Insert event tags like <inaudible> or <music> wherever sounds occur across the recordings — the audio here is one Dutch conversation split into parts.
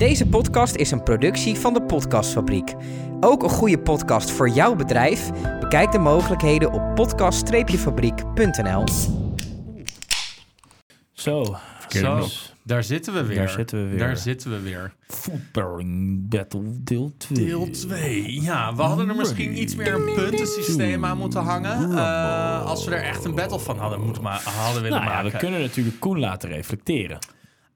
Deze podcast is een productie van de Podcastfabriek. Ook een goede podcast voor jouw bedrijf? Bekijk de mogelijkheden op podcast-fabriek.nl. Zo, Zo, daar zitten we weer. Daar zitten we weer. Daar zitten we weer. Footballing Battle deel 2. Deel 2. Ja, we hadden er misschien iets meer een puntensysteem aan moeten hangen. Eh, als we er echt een battle van hadden, moeten ma- hadden willen Nou ja, maken. we kunnen natuurlijk Koen laten reflecteren.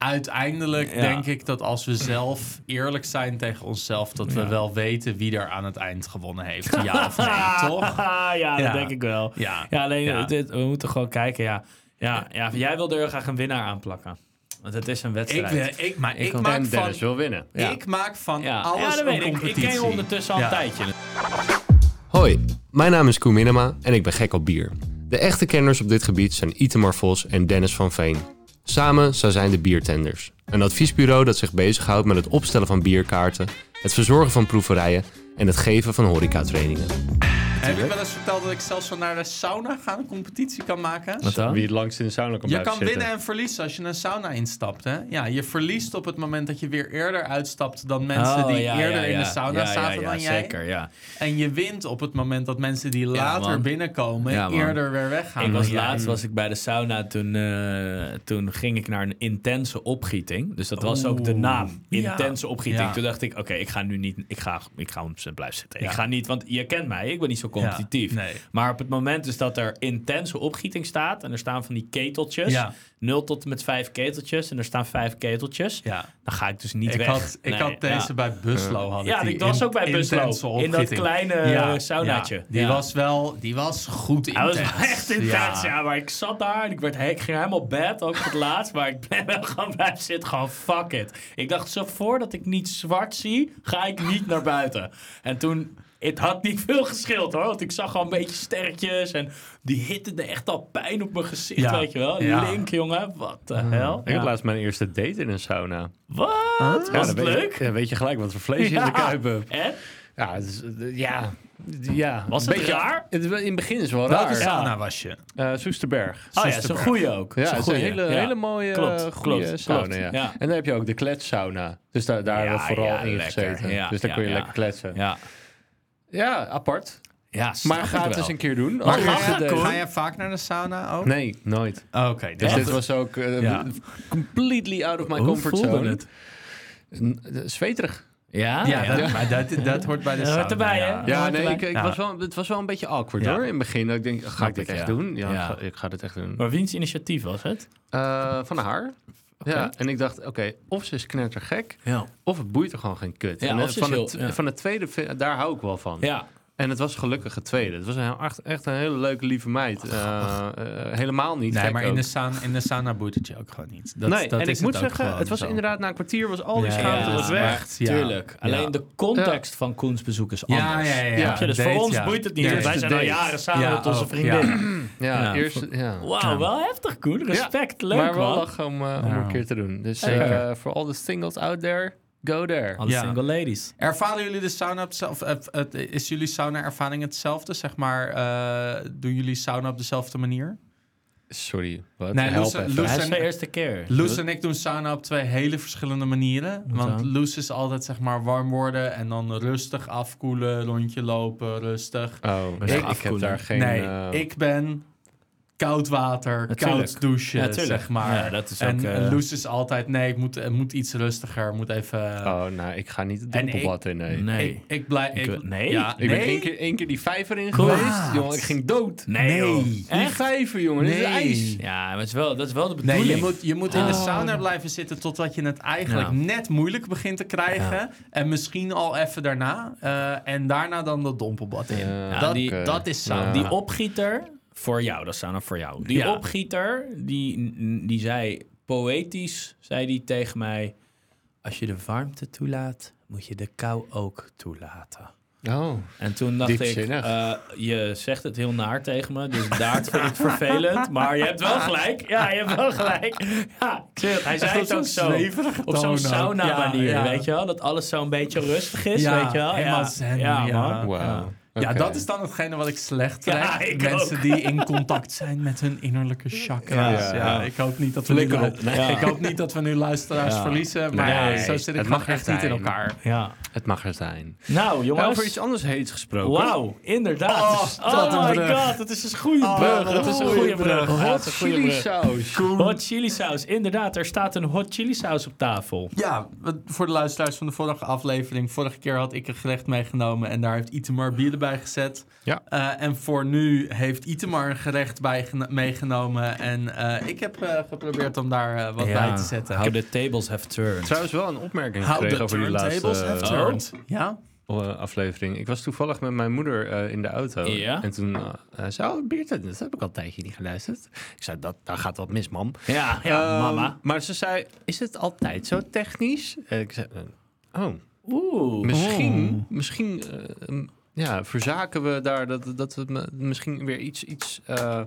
Uiteindelijk Ja. denk ik dat als we zelf eerlijk zijn tegen onszelf, dat we Ja. wel weten wie er aan het eind gewonnen heeft. Ja of nee, <laughs> toch? ja, dat Ja. denk ik wel. Ja. Ja, alleen we moeten gewoon kijken. Ja, ja, ja, jij wil er heel graag een winnaar aanplakken. Want het is een Ik, wedstrijd. wil- ik, maar ik, ook. maak En van, Dennis wil winnen. Ja. ik maak van ja. alles ja, dat een weet ik. Ik competitie. ken je ondertussen al Ja. een tijdje. Hoi, mijn naam is Koen Minema en ik ben gek op bier. De echte kenners op dit gebied zijn Itemar Vos en Dennis van Veen. Samen zij zijn de Biertenders. Een adviesbureau dat zich bezighoudt met het opstellen van bierkaarten, het verzorgen van proeverijen en het geven van horecatrainingen. Heb ik wel eens verteld dat ik zelfs van naar de sauna gaan een competitie kan maken? Wat dan? Wie het langst in de sauna kan Je kan zitten. winnen en verliezen als je een sauna instapt. Hè? Ja, je verliest op het moment dat je weer eerder uitstapt dan mensen Oh, die ja, eerder ja, in de ja. sauna Ja, ja, zaten ja, dan jij. Zeker, ja. En je wint op het moment dat mensen die later man. binnenkomen eerder weer weggaan. Ik was laatst was ik bij de sauna. Toen, eh, toen ging ik naar een intense opgieting. Dus dat was ook de naam. Ja. Intense opgieting. Ja. Toen dacht ik, oké, ik ga nu niet. Ik ga, ik ga blijven zitten. Ja. Ik ga niet, want je kent mij. Ik ben niet zo competitief. Ja, nee. Maar op het moment dus dat er intense opgieting staat. En er staan van die keteltjes. Ja. 0 tot en met 5 keteltjes. En er staan 5 keteltjes. Ja. Dan ga ik dus niet Ik, weg. had, ik Nee, had deze ja. bij Buslo. Had ik Ja, die ik was ook bij Buslo. intense In dat kleine saunaatje. ja. die, Ja. was wel, die was goed Hij was intens. echt intens, ja. Maar ik zat daar en ik, werd, ik ging helemaal bed, ook het laatst. Maar ik ben wel gewoon blijven zitten, gewoon fuck it. Ik dacht, zo voordat ik niet zwart zie, ga ik niet naar buiten. En toen, het had niet veel gescheeld hoor. Want ik zag al een beetje sterretjes en die hitte echt al pijn op mijn gezicht, Ja. weet je wel. Ja. Link, jongen, wat de hel. Ik had laatst mijn eerste date in een sauna. Wat? Ja, Was dan het weet je- leuk? Dan weet je gelijk wat voor vlees je in de kuip hebt. En? Ja, eh, ja, ja. Was een het raar? Het, in het begin is het wel Welke raar. sauna was je? Eh, Soesterberg. Oh ja, zo'n goeie ook. Ja, Zo'n hele, Ja. hele mooie, Klopt, goede klopt, sauna. klopt. Ja. Ja. En dan heb je ook de kletssauna. Dus daar, daar hebben we Ja, vooral ja, in lekker. gezeten. Ja, dus daar ja, kun je ja. lekker kletsen. Ja, Ja, apart. ja Maar ga het eens een keer doen. Maar ga, je vaak naar de sauna ook? Nee, nooit. Oh, Oké, Dus dat- dit was ook eh, Ja. completely out of my Hoe comfort zone. het? Eh, Zweterig. Ja, ja, dat, maar dat, dat <laughs> hoort bij de Dat sauna. hoort erbij, hè? ja. Ja, nee, ik, ik Ja. was wel, het was wel een beetje awkward Ja. hoor. In het begin dat ik denk, ga Snap ik dit ik, echt ja. doen? Ja, Ja. Ik, ga, ik ga dit echt doen. Maar wiens initiatief was het? Eh, van haar. Ja, en ik dacht, oké, of ze is knettergek, Ja. of het boeit er gewoon geen kut. Ja, en, eh, van, het, heel- ja. van het tweede, daar hou ik wel van. Ja. En het was gelukkig het tweede. Het was een, echt, echt een hele leuke, lieve meid. Eh, eh, helemaal niet Nee, maar in de, sauna, in de sauna boeit het je ook gewoon niet. Dat, nee, dat en is ik moet zeggen, het was zo. inderdaad na een kwartier was al die Ja, schaamte ja, was weg. echt, ja. Tuurlijk. Ja. Alleen de context van Koens bezoek is Ja, anders. ja, ja, ja. Dus Date, voor ons ja. boeit het niet. Wij eerste zijn al jaren samen Ja, met onze vriendin. Ja, Ja, eerst, ja. Wauw, wel heftig Koen. Respect. Leuk maar wel lachen om, eh, om een keer te doen. Dus eh, voor all the singles out there, go there. Alle Ja. single ladies. Ervaren jullie de sauna op hetzelfde? eh, het- Is jullie sauna-ervaring hetzelfde? Zeg maar, eh, doen jullie sauna op dezelfde manier? Sorry, wat? Nee, Loes-. Loes- Hij is en- eerste keer. Loes en ik doen sauna op twee hele verschillende manieren. Want dan? Loes is altijd zeg maar warm worden en dan rustig afkoelen, rondje lopen, rustig. Oh, Ik- ik, ik heb daar geen... nee, eh, ik ben koud water, Natuurlijk. koud douchen, zeg maar. Ja, dat is en ook, eh, Loes is altijd, nee, ik moet, het moet iets rustiger, moet even... Oh, nou, ik ga niet het dompelbad in, nee. Nee. Ik, ik blijf... Ik- Ik, nee? Ja, Ik nee? ben één keer, één keer die vijver in geweest. Jongen, ik ging dood. Nee, joh. Die vijver, jongen. Dat is Nee. ijs. Ja, maar het is wel, dat is wel de Nee, bedoeling. je moet, je moet in de Oh. sauna blijven zitten totdat je het eigenlijk Ja. net moeilijk begint te krijgen. Ja. En misschien al even daarna. eh, en daarna dan dat dompelbad in. Ja, dat, die- dat is sauna. Ja. Die opgieter, voor jou, dat is sauna voor jou. Die Ja. opgieter, die, die zei poëtisch, zei die tegen mij... Als je de warmte toelaat, moet je de kou ook toelaten. Oh. En toen dacht ik, eh, je zegt het heel naar tegen me, dus daar vind ik het vervelend. <laughs> Maar je hebt wel gelijk. Ja, je hebt wel gelijk. Ja, hij zei het ook zo. Op zo'n sauna manier, weet je wel? Dat alles zo een beetje rustig is, Ja, weet je wel? Ja, zen, ja, ja. man. Wauw. Ja. Dat is dan hetgene wat ik slecht. Ja, ik Mensen ook. die in contact zijn met hun innerlijke chakra's. Ja, Ja, ja. ik hoop niet dat we nu, Flikker op. Nee. ik hoop niet dat we nu luisteraars Ja. verliezen. Maar Nee, zo zit ik het mag er echt niet in elkaar. Ja. Het mag er zijn. Nou, jongens. over iets anders heets gesproken. Wauw, inderdaad. Oh, is- oh my brug. god, het is een goede Oh, brug. Het is een goede brug. Hot chili saus. Hot chili saus, inderdaad. Er staat een hot chili saus op tafel. Ja, voor de luisteraars van de vorige aflevering. Vorige keer had ik een gerecht meegenomen en daar heeft Itemar bier erbij gezet. Ja. Eh, en voor nu heeft Itemar een gerecht bij geno- meegenomen. En eh, ik heb eh, geprobeerd om daar wat bij te zetten. How the tables have turned. Trouwens wel een opmerking How gekregen the over die laatste have eh, turned. Ja? eh, aflevering. Ik was toevallig met mijn moeder eh, in de auto. Ja? En toen uh, zei oh, Beerten, dat heb ik al een tijdje niet geluisterd. Ik zei, dat, daar gaat wat mis, mam. Ja, ja Ehm, mama. Maar ze zei, is het altijd zo technisch? En ik zei, oh, Oeh. misschien, misschien eh, mm, ja, verzaken we daar dat, dat we misschien weer iets, iets eh,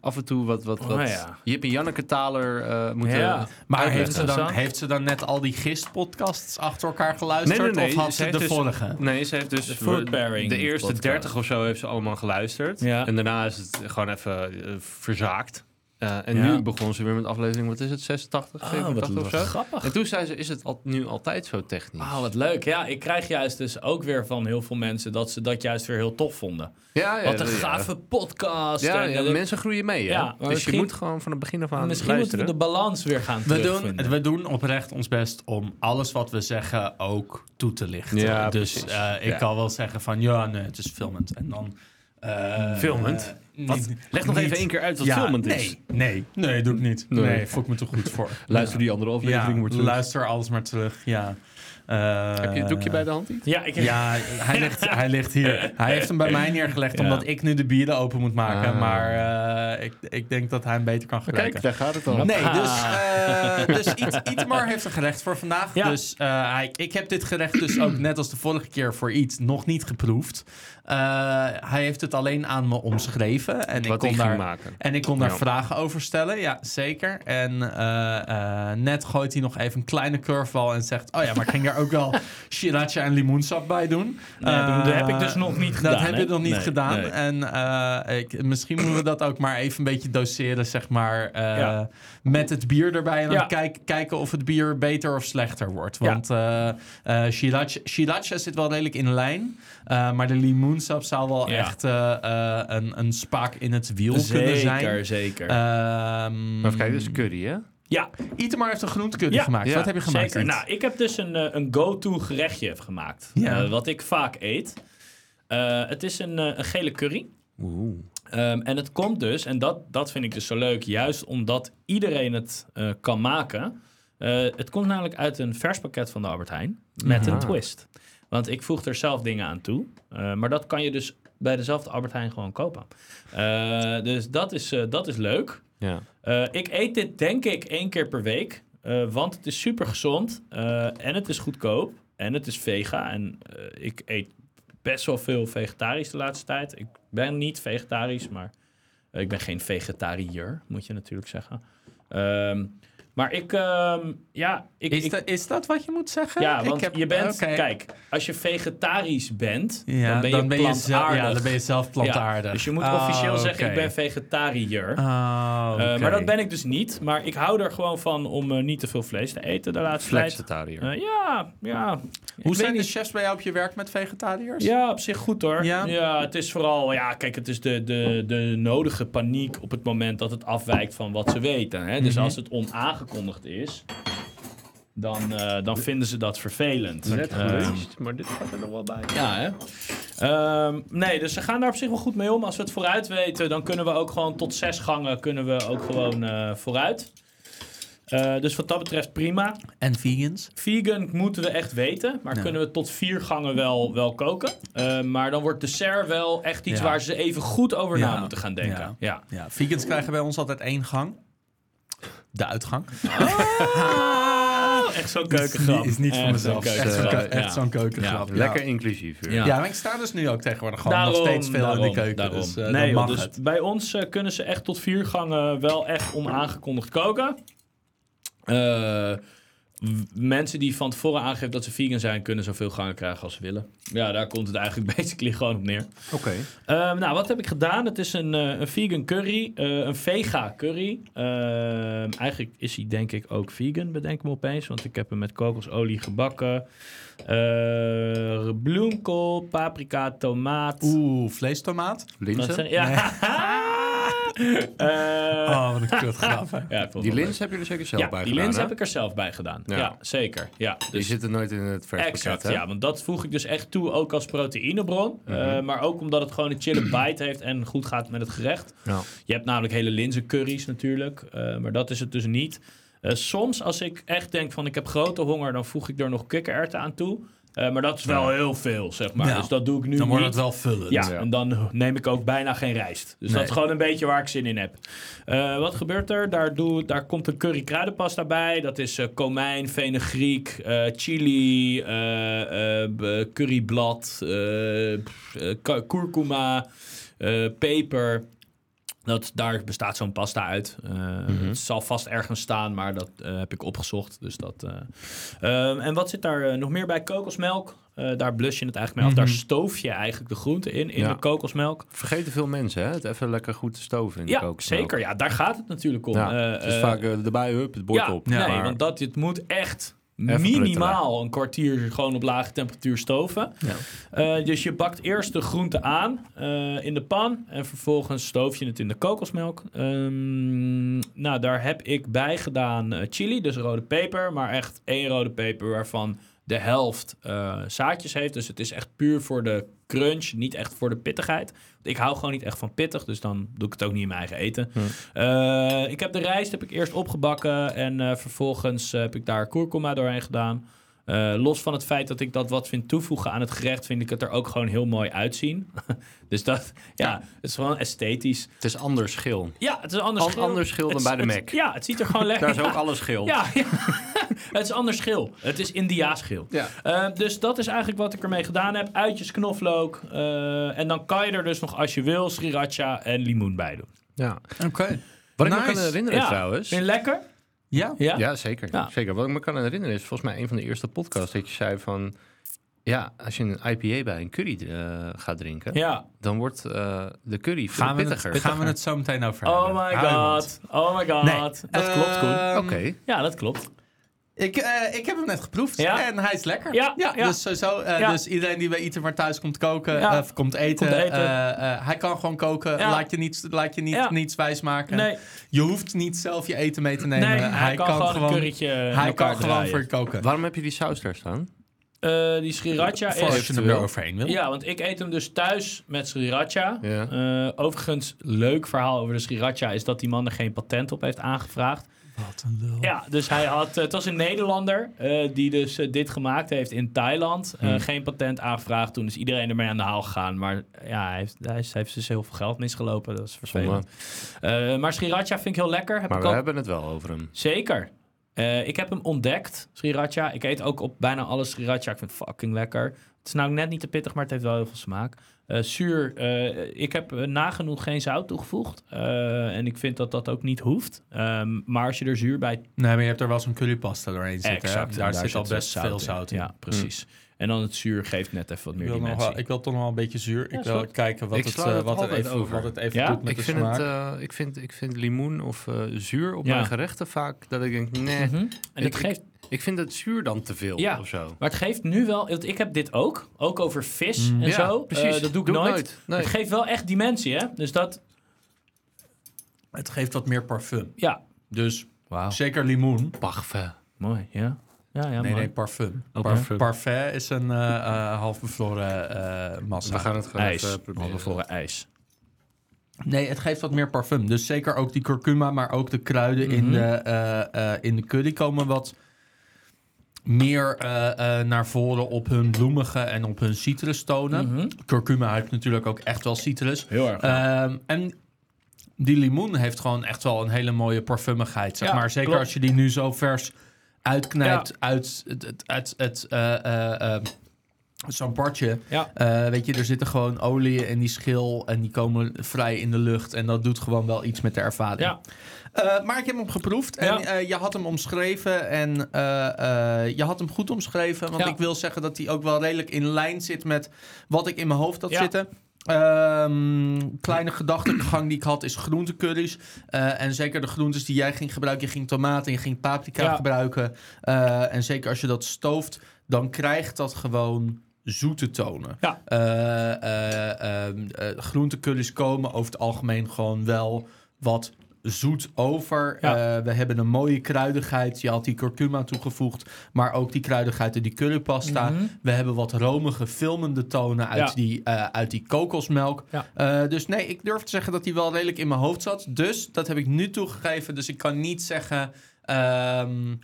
af en toe wat, wat, wat Oh, ja. Jip en Janneke taler eh, moeten Ja. Maar heeft ze, dan, heeft ze dan net al die gistpodcasts achter elkaar geluisterd? Nee, nee, nee. Of had Ze ze heeft de dus- vorige? Nee, ze heeft dus De de eerste podcast. 30 of zo heeft ze allemaal geluisterd. Ja. En daarna is het gewoon even eh, verzaakt. Eh, en Ja. nu begon ze weer met aflevering, wat is het, 86, Oh, 87 wat of zo? grappig. En toen zei ze, is het al, nu altijd zo technisch? Oh, wat leuk. Ja, ik krijg juist dus ook weer van heel veel mensen dat ze dat juist weer heel tof vonden. ja, ja, Wat een ja. gave podcast. Ja, En, ja, eh, mensen groeien mee, hè? Dus misschien- je moet gewoon van het begin af aan Misschien moeten we de balans weer gaan We terugvinden. doen, we doen oprecht ons best om alles wat we zeggen ook toe te lichten. Ja, dus eh, ik Ja. kan wel zeggen van ja, nee, het is filmend. En dan. eh, Filmend? Wat? Leg nog niet- even één keer uit wat Ja, filmend nee, is. Nee, nee, doe ik niet. Nee. Nee, voel ik me te goed voor. <laughs> Luister die andere aflevering ja, maar terug. luister alles maar terug. Ja. Eh, Heb je het doekje bij de hand? Iets? Ja, ik Ja, hij ligt, hij ligt hier. Hij heeft hem bij mij neergelegd <laughs> Ja. omdat ik nu de bieren open moet maken. Ah. Maar eh, ik, ik denk dat hij hem beter kan gebruiken. daar gaat het al. Nee, Ah. dus, eh dus <laughs> It- Itamar heeft een gerecht voor vandaag. Ja. Dus eh, hij, ik heb dit gerecht dus ook net als de vorige keer voor iets nog niet geproefd. Eh, hij heeft het alleen aan me omschreven. En ik kon daar, maken. En ik kon daar Ja. vragen over stellen. Ja, zeker. En eh, eh, net gooit hij nog even een kleine curveball en zegt... Oh ja, maar ik ging daar ook wel <laughs> sriracha en limoensap bij doen. Nee, dat heb ik dus nog niet gedaan, Dat heb je nog niet Nee, gedaan. nee. En ik, misschien moeten we dat ook maar even een beetje doseren, zeg maar. Ja. Met het bier erbij. En dan Ja. kijk, kijken of het bier beter of slechter wordt. Ja. Want eh, sriracha, sriracha zit wel redelijk in lijn. maar de limoensap zou wel Ja. echt eh, eh, een, een spaak in het wiel kunnen zijn. Zeker, zeker. Ehm Maar even kijken, is curry, hè? ja, Itemar heeft een groentecurry Ja. gemaakt. Ja, Wat heb je gemaakt? zeker. Nou, ik heb dus een, eh, een go-to gerechtje gemaakt. Ja. Eh, wat ik vaak eet. Eh, het is een, eh, een gele curry. Oeh. Ehm, en het komt dus, en dat, dat vind ik dus zo leuk, juist omdat iedereen het eh, kan maken. Eh, het komt namelijk uit een vers pakket van de Albert Heijn met een twist. Want ik voeg er zelf dingen aan toe. Eh, maar dat kan je dus bij dezelfde Albert Heijn gewoon kopen. Eh, dus dat is, eh, dat is leuk. Ja. Ik eet dit denk ik één keer per week. want het is super gezond. en het is goedkoop. En het is vega. En ik eet best wel veel vegetarisch de laatste tijd. Ik ben niet vegetarisch, maar ik ben geen vegetariër, moet je natuurlijk zeggen. Ehm, maar ik, ehm, ja, ik, Is, ik- dat, is dat wat je moet zeggen? ja, Ik want heb- je bent, kijk, als je vegetarisch bent, Ja, dan ben je plantaardig. zelf, ja, dan ben je zelf plantaardig. Ja, dus je moet officieel zeggen, ik ben vegetariër. Ah, Eh, oké. maar dat ben ik dus niet. Maar ik hou er gewoon van om eh, niet te veel vlees te eten de laatste tijd. Flexitariër. Eh, ja, ja. Hoe zijn de niet. chefs bij jou op je werk met vegetariërs? Ja, op zich goed hoor. Ja? Ja, het is vooral, ja, kijk, het is de, de, de nodige paniek op het moment dat het afwijkt van wat ze weten. Hè? Dus Mhm. als het is, dan, eh, dan vinden ze dat vervelend. Net Ehm, maar dit gaat er nog wel bij. ja, hè? Ehm, nee, dus ze gaan daar op zich wel goed mee om. Als we het vooruit weten, dan kunnen we ook gewoon tot zes gangen kunnen we ook gewoon eh, vooruit. Eh, dus wat dat betreft prima. En vegans? Vegan moeten we echt weten, maar Ja. kunnen we tot vier gangen wel, wel koken. Eh, maar dan wordt dessert wel echt iets Ja. waar ze even goed over na moeten gaan denken. Ja. Ja. Ja, vegans krijgen bij ons altijd één gang. De uitgang. echt zo'n <laughs> keukengrap. Is niet voor Echt mezelf. Echt zo'n, keukengrap, ja. Lekker inclusief. Ja. Ja, maar ik sta dus nu ook tegenwoordig gewoon nog steeds veel in de keuken. daarom. Dus, eh, nee, joh, dus het. bij ons eh, kunnen ze echt tot vier gangen wel echt onaangekondigd koken. Eh, mensen die van tevoren aangeven dat ze vegan zijn, kunnen zoveel gangen krijgen als ze willen. Ja, daar komt het eigenlijk <laughs> basically gewoon op neer. Oké. Ehm, nou, wat heb ik gedaan? Het is een, eh, een vegan curry, eh, een vega curry. Ehm, eigenlijk is hij denk ik ook vegan, bedenk me opeens, want ik heb hem met kokosolie gebakken. Eh, bloemkool, paprika, tomaat. Oeh, vleestomaat? Linzen? ja. <laughs> <laughs> Oh, wat een kut grap. <laughs> hè. ja, Die heb je er zeker zelf ja, bij die gedaan, lins hè? heb ik er zelf bij gedaan. Ja, Ja. zeker. Ja, Die dus zitten nooit in het verspakket, exact. hè? Ja, want dat voeg ik dus echt toe ook als proteïnebron. Mhm. Eh, maar ook omdat het gewoon een chille <clears throat> bite heeft en goed gaat met het gerecht. Ja. Je hebt namelijk hele linzencurry's natuurlijk, eh, maar dat is het dus niet. Eh, soms als ik echt denk van ik heb grote honger, dan voeg ik er nog kikkererwten aan toe. Eh, maar dat is wel heel veel, zeg maar. Ja. Dus dat doe ik nu Dan wordt het wel vullend. Ja, Ja. en dan neem ik ook bijna geen rijst. Dus Nee. dat is gewoon een beetje waar ik zin in heb. Eh, wat gebeurt er? Daar, doe, daar komt een curry kruidenpasta bij. Dat is eh, komijn, fenugreek, eh, chili, eh, eh, curryblad, kurkuma, eh, peper. Dat, daar bestaat zo'n pasta uit. Eh, Het zal vast ergens staan, maar dat eh, heb ik opgezocht. Dus dat, eh. Ehm, en wat zit daar nog meer bij? Kokosmelk. Eh, daar blus je het eigenlijk mee af. Daar stoof je eigenlijk de groente in, in Ja. de kokosmelk. Vergeten veel mensen, hè? Het even lekker goed te stoven in de Ja, kokosmelk. zeker. Ja, de gaat het natuurlijk om. Ja, dus eh, vaak erbij, hup, het bord ja, op. nee, want dat, het moet echt minimaal een kwartier gewoon op lage temperatuur stoven. Ja. Eh, dus je bakt eerst de groente aan eh, in de pan en vervolgens stoof je het in de kokosmelk. Ehm, nou, daar heb ik bij gedaan eh, chili, dus rode peper, maar echt één rode peper waarvan de helft eh, zaadjes heeft. Dus het is echt puur voor de crunch, niet echt voor de pittigheid. Ik hou gewoon niet echt van pittig, dus dan doe ik het ook niet in mijn eigen eten. Eh, ik heb de rijst heb ik eerst opgebakken en eh, vervolgens heb ik daar kurkuma doorheen gedaan. Eh, los van het feit dat ik dat wat vind toevoegen aan het gerecht, vind ik het er ook gewoon heel mooi uitzien. <laughs> dus dat, ja, het is gewoon esthetisch. Het is anders geel. Ja, het is anders An- schil. anders schil dan Het- bij de het- Mac. Ja, het ziet er gewoon <laughs> lekker Daar is ook alles geel. Ja, ja. <laughs> het is anders schil. Het is Indiaas schil. Ja. Eh, dus dat is eigenlijk wat ik ermee gedaan heb. Uitjes knoflook. eh, en dan kan je er dus nog, als je wil, sriracha en limoen bij doen. Ja. Oké. Wat ik me kan herinneren Ja. trouwens... Vind je lekker? Ja? Ja. Ja, zeker. Ja. zeker. Wat ik me kan herinneren is volgens mij een van de eerste podcasts dat je zei van... Ja, als je een IPA bij een curry eh, gaat drinken, Ja. dan wordt eh, de curry veel Gaan we, het, pittiger. gaan we het zo meteen over Oh hebben. my Hou je god. Oh my god. Nee. Dat klopt, Koen. Oké. Ja, dat klopt. Ik, eh, ik heb hem net geproefd Ja. en hij is lekker. Ja, ja. Dus, sowieso, eh, Ja. dus iedereen die bij Itemar thuis komt koken, Ja. of komt eten, Komt eten. eh, eh, hij kan gewoon koken. Ja. Laat je, niet, laat je niet, Ja. niets wijs maken. Nee, Je hoeft niet zelf je eten mee te nemen. nee hij, kan, gewoon in hij kan gewoon voor je koken. Waarom heb je die saus daar staan? Eh, die sriracha Voor als is... je hem er overheen wil. Ja, want ik eet hem dus thuis met sriracha. Ja. Eh, overigens, leuk verhaal over de sriracha is dat die man er geen patent op heeft aangevraagd. Wat een lul. Ja, dus hij had, het was een Nederlander eh, die dus eh, dit gemaakt heeft in Thailand. Eh, Hmm. Geen patent aangevraagd. Toen is iedereen ermee aan de haal gegaan. Maar ja, hij heeft, hij heeft dus heel veel geld misgelopen. Dat is vervelend. Eh, maar sriracha vind ik heel lekker. Heb Maar ik we ook hebben het wel over hem. Zeker. Eh, ik heb hem ontdekt, sriracha. Ik eet ook op bijna alle sriracha. Ik vind het fucking lekker. Het is nou net niet te pittig, maar het heeft wel heel veel smaak. Eh, zuur, eh, ik heb eh, nagenoeg geen zout toegevoegd. Eh, en ik vind dat dat ook niet hoeft. Ehm, maar als je er zuur bij... Nee, maar je hebt er wel zo'n currypasta doorheen zitten. hè? Exact, Daar, zit al best veel zout in. Ja, precies. En dan het zuur geeft net even wat Ik meer wil, nog dimensie. wel, ik wil toch nog wel een beetje zuur. Ja, ik wil kijken wat Ik het, sla het wat het altijd even, over. wat het even Ja? doet met Ik de vind, smaak. het, eh, ik, vind, ik vind limoen of eh, zuur op Ja. mijn gerechten vaak dat ik denk, nee, Mhm. En het Ik- geeft... ik vind het zuur dan te veel Ja. of zo. Maar het geeft nu wel... want Ik heb dit ook. Ook over vis Mm. en Ja, zo. precies. Eh, dat doe ik Doe nooit. nooit. Nee. Het geeft wel echt dimensie, hè? Dus dat... Het geeft wat meer parfum. Ja. Dus Wauw. zeker limoen. Parfum. Mooi, ja. Ja, ja, nee, mooi. nee, parfum. Oh, Par- parfum. Parfum is een eh eh half bevroren eh, massa. We gaan het gewoon ijs. even proberen. Halve ijs. Nee, het geeft wat meer parfum. Dus zeker ook die kurkuma, maar ook de kruiden in, Mhm. de, eh, eh, in de curry komen wat meer eh, eh, naar voren op hun bloemige en op hun citrustonen. Mhm. Kurkuma heeft natuurlijk ook echt wel citrus. Heel erg. Ehm, en die limoen heeft gewoon echt wel een hele mooie parfumigheid. Zeg Ja, maar. Zeker klopt. als je die nu zo vers uitknijpt Ja. uit het, het, eh, zo'n bordje. Ja. Weet je, er zitten gewoon olie in die schil en die komen vrij in de lucht. En dat doet gewoon wel iets met de ervaring. Ja. Eh, maar ik heb hem geproefd en Ja. eh, je had hem omschreven en eh, je had hem goed omschreven. Want Ja. ik wil zeggen dat hij ook wel redelijk in lijn zit met wat ik in mijn hoofd had Ja. zitten. Ehm, kleine gedachtegang die ik had is groentecurry's. Eh, en zeker de groentes die jij ging gebruiken. Je ging tomaten, je ging paprika Ja. gebruiken. En zeker als je dat stooft, dan krijgt dat gewoon zoete tonen. Ja. Eh, eh, ehm, eh, groentecurry's komen over het algemeen gewoon wel wat zoet over. Ja. Eh, we hebben een mooie kruidigheid. Je had die curcuma toegevoegd, maar ook die kruidigheid uit die currypasta. Mhm. We hebben wat romige, filmende tonen uit, Ja. die, eh, uit die kokosmelk. Ja. Eh, dus nee, ik durf te zeggen dat die wel redelijk in mijn hoofd zat. Dus dat heb ik nu toegegeven. Dus ik kan niet zeggen... ehm,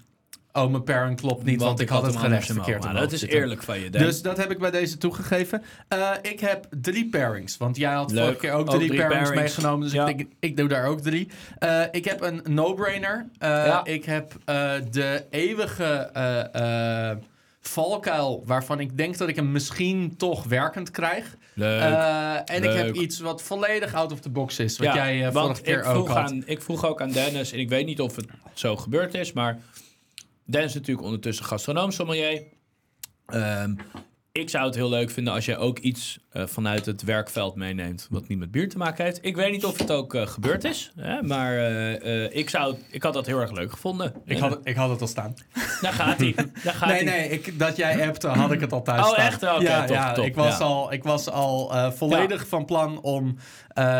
oh, mijn pairing klopt niet, want, ik had het gerecht verkeerd. Maar Dat is zitten. eerlijk van je. Dus dat heb ik bij deze toegegeven. Eh, ik heb drie pairings. Want jij had Leuk. vorige keer ook Ook drie, drie pairings, pairings. meegenomen. Dus Ja. ik denk, ik doe daar ook drie. Eh, ik heb een no-brainer. Eh, Ja. Ik heb de eeuwige valkuil... waarvan ik denk dat ik hem misschien toch werkend krijg. Leuk. En ik heb iets wat volledig out of the box is. Wat Ja, jij vorige keer ook had. Aan, ik vroeg ook aan Dennis, en ik weet niet of het zo gebeurd is, maar Dennis is natuurlijk ondertussen gastronoom sommelier. Ehm, ik zou het heel leuk vinden als jij ook iets eh, vanuit het werkveld meeneemt wat niet met bier te maken heeft. Ik weet niet of het ook eh, gebeurd is, hè, maar eh, ik, zou, ik had dat heel erg leuk gevonden. Ik had, het- ik had het al staan. <laughs> Daar gaat hij. Daar gaat Nee, hij. nee, ik, dat jij appte, had ik het al thuis Oh, staan. echt? Oké, ja, top, ja, top, ik was ja. al, ik was al volledig van plan om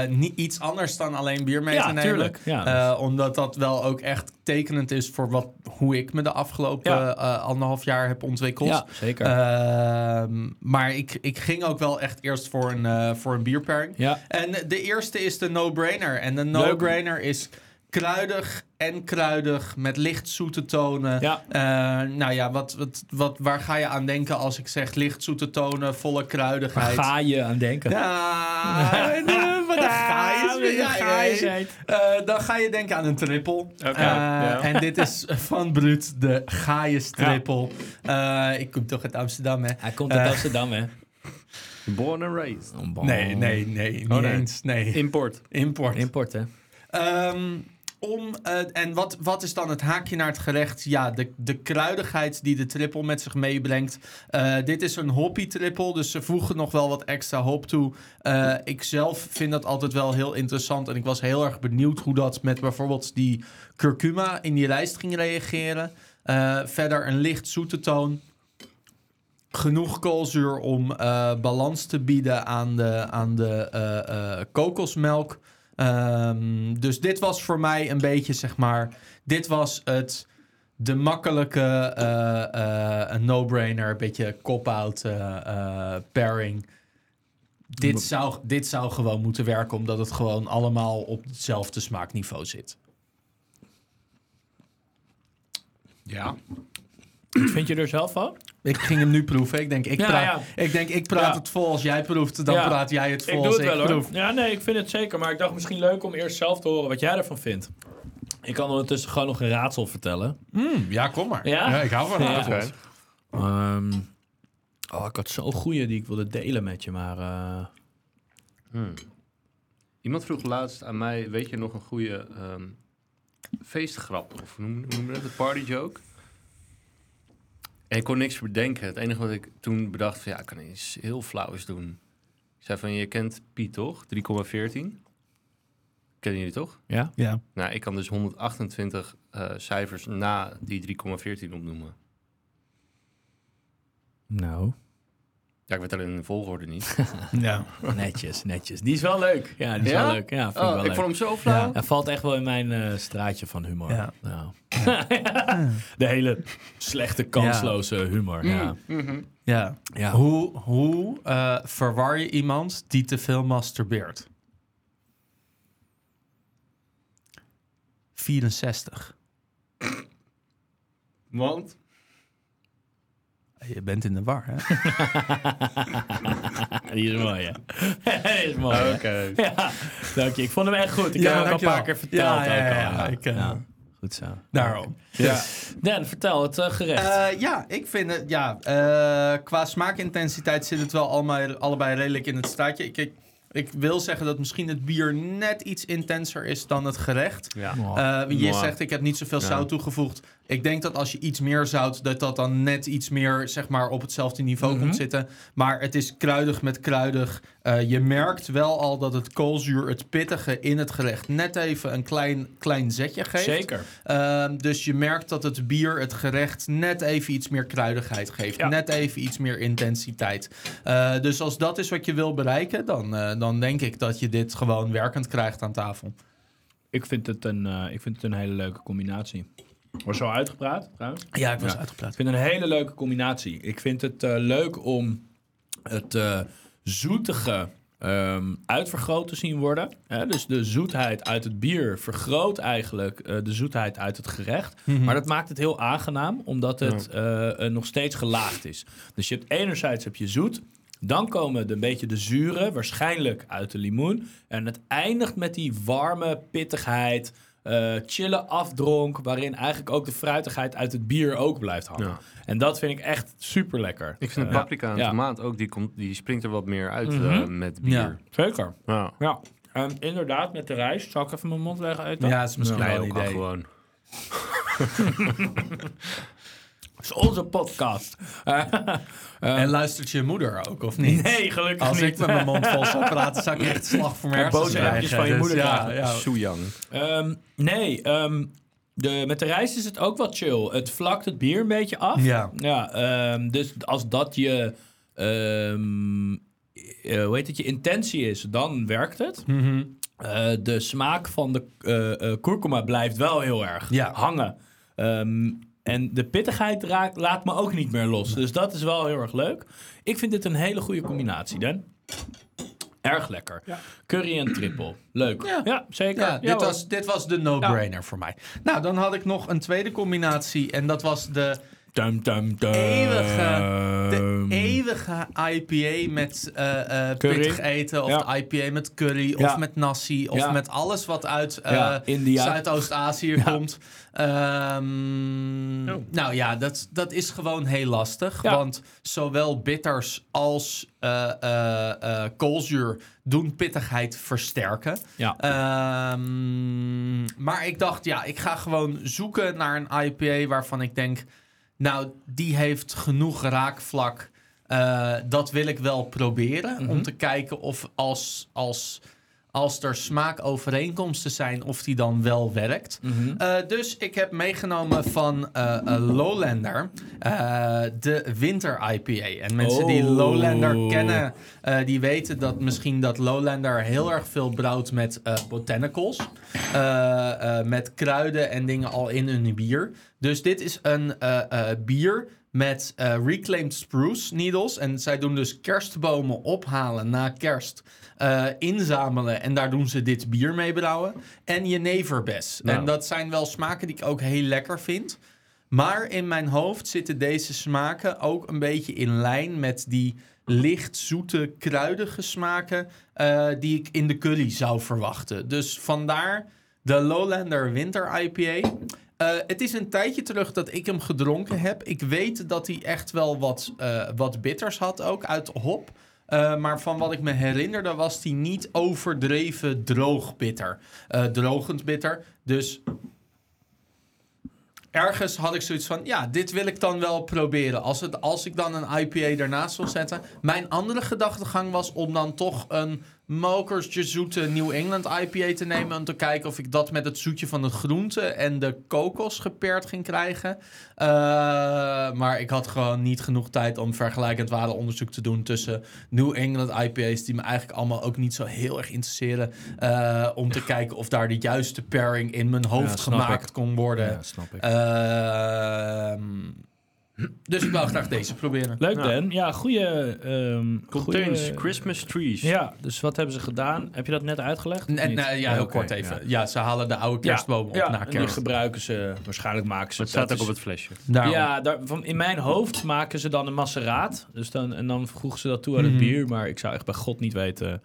niet iets anders dan alleen bier mee Ja, te nemen. tuurlijk, ja. Omdat dat wel ook echt tekenend is voor wat, hoe ik me de afgelopen anderhalf jaar heb ontwikkeld. Ja, zeker. Ehm, maar ik, ik ging ook wel echt eerst voor een, eh voor een bierpairing. ja. En de eerste is de no-brainer. En de no-brainer is kruidig en kruidig met licht zoete tonen. Ja. Eh, nou ja, wat, wat, wat, waar ga je aan denken als ik zeg licht zoete tonen, volle Waar kruidigheid? ga je aan denken? Ja, eh, <laughs> wat een gaai. Ja, dan ga je denken aan een triple. Oké, Eh, ja. En dit is <laughs> van Bruut de triple. Eh, ik kom toch uit Amsterdam, hè? Hij komt uit. Amsterdam, hè? Born and raised. Nee, nee, nee, niet Oh, nee. eens. Nee, Import. import. Import, hè? Ehm, om, eh, en wat, wat is dan het haakje naar het gerecht? Ja, de, de kruidigheid die de triple met zich meebrengt. Eh, dit is een hoppy triple, dus ze voegen nog wel wat extra hop toe. Eh, ik zelf vind dat altijd wel heel interessant. En ik was heel erg benieuwd hoe dat met bijvoorbeeld die curcuma in die rijst ging reageren. Eh, verder een licht zoete toon. Genoeg koolzuur om eh, balans te bieden aan de, aan de eh, eh, kokosmelk. Ehm, dus dit was voor mij een beetje, zeg maar... Dit was het... De makkelijke een no-brainer, een beetje cop-out pairing. Dit zou, dit zou gewoon moeten werken, omdat het gewoon allemaal op hetzelfde smaakniveau zit. Ja. Vind je er zelf van? Ik ging hem nu proeven. Ik denk, ik Ja, praat, ja. Ik, denk, ik praat Ja. het vol als jij proeft. Dan Ja. praat jij het vol Ik als doe het wel ik hoor. Ja, nee, ik vind het zeker. Maar ik dacht misschien leuk om eerst zelf te horen wat jij ervan vindt. Ik kan ondertussen gewoon nog een raadsel vertellen. Mm, ja, kom maar. Ja? ik hou van Ja. raadsels. Ehm, oh, ik had zo'n goeie die ik wilde delen met je, maar... eh, Hmm. Iemand vroeg laatst aan mij, weet je nog een goede ehm, feestgrap? Of noem, noem je dat? Een party joke? En ik kon niks bedenken. Het enige wat ik toen bedacht van, ja, ik kan iets heel flauws doen. Ik zei van, je kent Piet toch? 3,14? Kennen jullie toch? ja? Ja. Nou, ik kan dus 128 eh, cijfers na die 3,14 opnoemen. Nou, Ja, ik weet alleen de volgorde niet. <laughs> ja. netjes, netjes. Die is wel leuk. Ja, die is Ja? wel leuk. Ja, vind ik Oh, wel ik leuk. vond hem zo flauw. Hij valt echt wel in mijn eh, straatje van humor. Ja. Nou. <laughs> De hele slechte, kansloze humor. Ja. Mhm. ja. Ja. Hoe, hoe eh, verwar je iemand die te veel masturbeert? 64. Want? Je bent in de war, hè? <laughs> Die is mooi, hè? <laughs> Die is mooi? Oké. Ja, dank je. Ik vond hem echt goed. Ik Ja, heb hem ook al een paar keer verteld. Ja, ja, ook al, ja, ja. Ik, eh, Goed zo. Daarom. Ja. Dan, vertel het eh, gerecht. Eh, ja, ik vind het, ja, eh, qua smaakintensiteit zit het wel allemaal, allebei redelijk in het staatje. Ik, ik, ik wil zeggen dat misschien het bier net iets intenser is dan het gerecht. Ja. Je zegt, ik heb niet zoveel Ja. zout toegevoegd. Ik denk dat als je iets meer zout, dat dat dan net iets meer zeg maar, op hetzelfde niveau Mhm. komt zitten. Maar het is kruidig met kruidig. Eh, je merkt wel al dat het koolzuur, het pittige in het gerecht, net even een klein, klein zetje geeft. Zeker. Ehm, dus je merkt dat het bier, het gerecht, net even iets meer kruidigheid geeft. Ja. Net even iets meer intensiteit. Eh, dus als dat is wat je wil bereiken, dan, eh, dan denk ik dat je dit gewoon werkend krijgt aan tafel. Ik vind, het een, ik vind het een hele leuke combinatie. Was zo uitgepraat trouwens? Ja, ik was Ja. uitgepraat. Ik vind het een hele leuke combinatie. Ik vind het eh, leuk om het eh, zoetige ehm, uitvergroot te zien worden. Hè? Dus de zoetheid uit het bier vergroot eigenlijk eh, de zoetheid uit het gerecht. Mhm. Maar dat maakt het heel aangenaam, omdat het nog steeds gelaagd is. Dus je hebt enerzijds heb je zoet. Dan komen de, een beetje de zuren, waarschijnlijk uit de limoen. En het eindigt met die warme pittigheid, eh chille afdronk... waarin eigenlijk ook de fruitigheid uit het bier ook blijft hangen. Ja. En dat vind ik echt super lekker. Ik vind de paprika en Ja. tomaat ook, die, komt, die springt er wat meer uit Mhm. eh, met bier. Ja. Zeker. Ja. Ja. En inderdaad, met de rijst. Zal ik even mijn mond leggen eten? Ja, dat is misschien wel een ook al idee. gewoon. <laughs> <laughs> Dat is onze podcast. <laughs> En luistert je moeder ook, of niet? nee, gelukkig Als niet. ik met mijn mond vol <laughs> zou praten, zou ik echt slag voor mijn boze hersens krijgen. van je Dus moeder ja, krijgen. ja. Soejang. Ehm, nee, ehm, de, met de rijst is het ook wat chill. Het vlakt het bier een beetje af. Ja. Ja, ehm, dus als dat je, ehm, eh, hoe heet het, je intentie is, dan werkt het. Mhm. Eh, de smaak van de eh, eh, kurkuma blijft wel heel erg Ja. hangen. Ehm, en de pittigheid raakt, laat me ook niet meer los. Dus dat is wel heel erg leuk. Ik vind dit een hele goede combinatie, Dan. Erg lekker. Curry en triple. Leuk. Ja, Ja. zeker. Ja, dit, was, dit was de no-brainer voor mij. Nou, dan had ik nog een tweede combinatie. En dat was de Dum, dum, dum. eeuwige, de Ehm. eeuwige IPA met eh, eh, pittig eten. Of Ja. de IPA met curry. Ja. Of met nasi. Of Ja. met alles wat uit eh, Ja, India. Zuidoost-Azië Ja. komt. Ehm, Oh. Nou ja, dat, dat is gewoon heel lastig. Ja. Want zowel bitters als eh, eh, eh, koolzuur doen pittigheid versterken. Ja. Ehm, maar ik dacht, ja, ik ga gewoon zoeken naar een IPA waarvan ik denk, nou, die heeft genoeg raakvlak. Eh, dat wil ik wel proberen. Mhm. Om te kijken of als, als, als er smaakovereenkomsten zijn, of die dan wel werkt. Mhm. Eh, dus ik heb meegenomen van eh, Lowlander de Winter IPA. En mensen die Oh. Lowlander kennen, die weten dat misschien dat Lowlander heel erg veel brouwt met botanicals. Met kruiden en dingen al in hun bier. Dus dit is een eh, eh, bier met eh, reclaimed spruce needles. En zij doen dus kerstbomen ophalen na kerst. inzamelen en daar doen ze dit bier mee brouwen. En jeneverbes. Nou. En dat zijn wel smaken die ik ook heel lekker vind. Maar in mijn hoofd zitten deze smaken ook een beetje in lijn met die licht zoete, kruidige smaken die ik in de curry zou verwachten. Dus vandaar de Lowlander Winter IPA. Eh, het is een tijdje terug dat ik hem gedronken heb. Ik weet dat hij echt wel wat, eh, wat bitters had, ook uit hop. Eh, maar van wat ik me herinnerde was hij niet overdreven droog bitter. Drogend bitter. Dus ergens had ik zoiets van, ja, dit wil ik dan wel proberen. Als, het, als ik dan een IPA daarnaast wil zetten. Mijn andere gedachtegang was om dan toch een mokertje zoete New England IPA te nemen. Om te kijken of ik dat met het zoetje van de groente en de kokos gepaard ging krijgen. Eh, maar ik had gewoon niet genoeg tijd om vergelijkend ware onderzoek te doen tussen New England IPA's, die me eigenlijk allemaal ook niet zo heel erg interesseren. eh, om te kijken of daar de juiste pairing in mijn hoofd Ja, gemaakt ik. kon worden. Ja, snap ik. Ehm, dus ik wou graag deze proberen. Leuk, Ja. Dan. Ja, goede... ehm Contains goeie- Christmas trees. Ja, dus wat hebben ze gedaan? Heb je dat net uitgelegd? nou, ja, heel kort even. ja. Ja. ze halen de oude kerstbomen ja, op na en die kerst. gebruiken ze... Waarschijnlijk maken ze... Het staat ook op het flesje. Daarom. Ja, daar, van, in mijn hoofd maken ze dan een maceraat. Dus dan, en dan voegen ze dat toe aan het Mhm. bier. Maar ik zou echt bij God niet weten.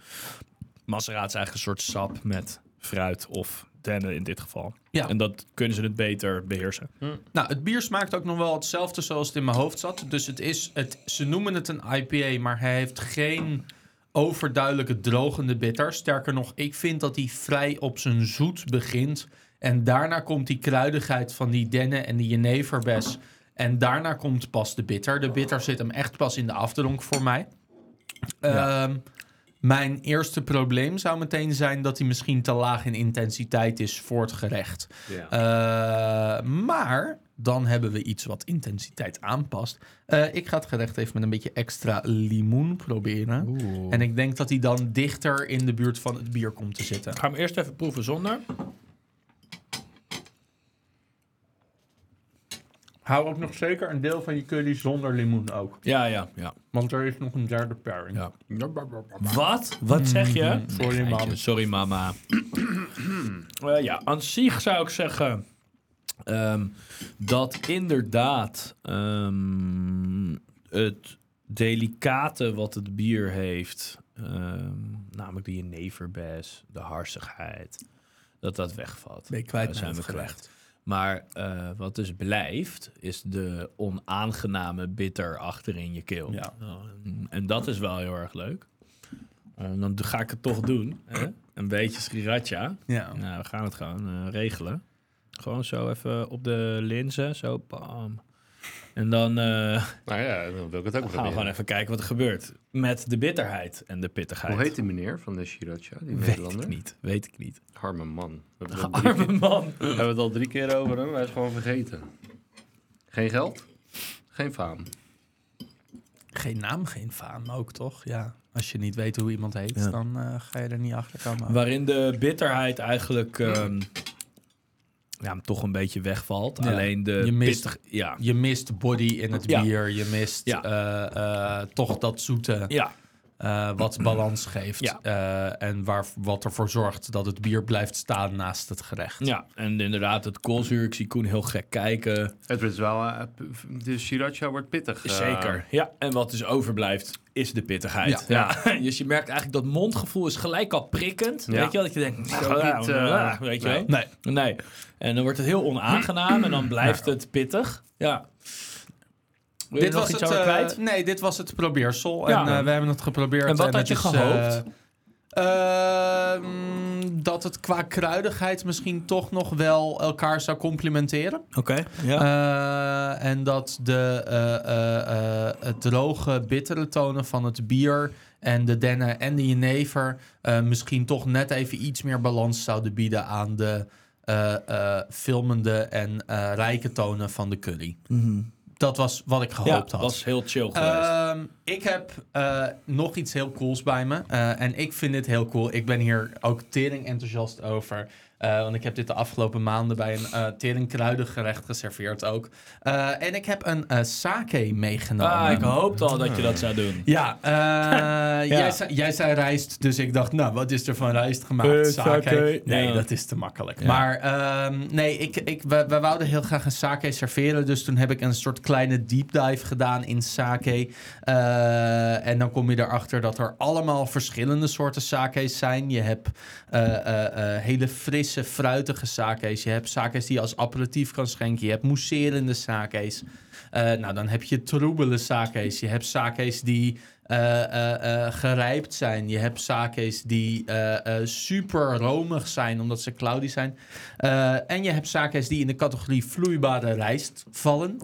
Maceraat is eigenlijk een soort sap met fruit of dennen in dit geval. Ja. En dat kunnen ze het beter beheersen. Nou, het bier smaakt ook nog wel hetzelfde zoals het in mijn hoofd zat. Dus het is, het, ze noemen het een IPA, maar hij heeft geen overduidelijke drogende bitter. Sterker nog, ik vind dat hij vrij op zijn zoet begint. En daarna komt die kruidigheid van die dennen en die jeneverbes. En daarna komt pas de bitter. De bitter zit hem echt pas in de afdronk voor mij. Ehm, mijn eerste probleem zou meteen zijn dat hij misschien te laag in intensiteit is voor het gerecht. Ja. Eh, maar dan hebben we iets wat intensiteit aanpast. Eh, ik ga het gerecht even met een beetje extra limoen proberen. En ik denk dat hij dan dichter in de buurt van het bier komt te zitten. Ik ga hem eerst even proeven zonder. Hou ook nog zeker een deel van je curry zonder limoen ook. Ja, ja, ja. Want er is nog een derde pairing. ja. Wat? Wat zeg je? Sorry, Nee, mam. geintje. Sorry, mama. <clears throat> Eh, ja, aan zich zou ik zeggen ehm, dat inderdaad ehm, het delicate wat het bier heeft, ehm, namelijk de jeneverbes, de harsigheid, dat dat wegvalt. Ben je kwijt zijn we gerecht. Maar eh, wat dus blijft, is de onaangename bitter achter in je keel. Ja. En- en dat is wel heel erg leuk. En dan ga ik het toch doen. Hè? Een beetje sriracha. Ja. Nou, we gaan het gewoon eh, regelen. Gewoon zo even op de linzen. Zo, bam. En dan eh, Nou ja, dan wil ik het ook gaan we gewoon even kijken wat er gebeurt. Met de bitterheid en de pittigheid. Hoe heet die meneer van de Shiracha, die Weet Nederlander? ik niet. Weet ik niet. Arme man. We hebben, Arme keer, man. we hebben het al drie keer over hem, hij is gewoon vergeten. Geen geld, geen faam. Geen naam, geen faam ook, toch? Ja. Als je niet weet hoe iemand heet, Ja. dan eh, ga je er niet achter komen. Waarin de bitterheid eigenlijk ehm, ja, toch een beetje wegvalt. Ja. Alleen de Je mist- pittig- ja, Je mist body in het Ja. bier. Je mist Ja. eh, eh, toch dat zoete ja, eh, wat <clears throat> balans geeft. Ja. Eh, en waar, wat ervoor zorgt dat het bier blijft staan naast het gerecht. ja, en inderdaad het koolzuur. Ik zie Koen heel gek kijken. Het is wel, de Shiracha wordt pittig. Zeker. Ja, en wat dus overblijft is de pittigheid. Ja. <laughs> dus je merkt eigenlijk dat mondgevoel is gelijk al prikkend. Ja. Weet je wel? Dat je denkt, ook nou, niet, eh, nou, weet je nee. wel? Nee. Nee. En dan wordt het heel onaangenaam en dan blijft het pittig. Ja. Wil Dit was iets het, over eh, nee, dit was het probeersel. Ja. En eh, we hebben het geprobeerd. En wat had het je is, gehoopt? eh, ehm, dat het qua kruidigheid misschien toch nog wel elkaar zou complementeren. Oké. Ja. Eh, en dat de eh, eh, het droge, bittere tonen van het bier en de dennen en de jenever misschien toch net even iets meer balans zouden bieden aan de filmende en rijke tonen van de curry. Dat was wat ik gehoopt had. was heel chill geweest. Ehm, ik heb eh, nog iets heel cools bij me. Eh, en ik vind dit heel cool. Ik ben hier ook tering enthousiast over. Eh, want ik heb dit de afgelopen maanden bij een eh tering kruidengerecht geserveerd ook. Eh, en ik heb een eh, sake meegenomen. ah, ik hoopte al dat je dat zou doen. Ja, eh, <laughs> Jij, zei, jij zei rijst, dus ik dacht, nou, wat is er van rijst gemaakt? Eh, sake. sake. Nee, Ja. dat is te makkelijk. Ja. Maar ehm, nee, ik, ik, we, we wouden heel graag een sake serveren. Dus toen heb ik een soort kleine deep dive gedaan in sake. Eh, en dan kom je erachter dat er allemaal verschillende soorten sake's zijn. Je hebt eh, eh, eh, hele frisse, fruitige sake's. Je hebt sake's die je als aperitief kan schenken. Je hebt mousserende sake's. Eh, nou, dan heb je troebele sake's. Je hebt sake's die eh, eh, eh, gerijpt zijn. Je hebt sake's die eh, eh, super romig zijn, omdat ze cloudy zijn. Eh, en je hebt sake's die in de categorie vloeibare rijst vallen.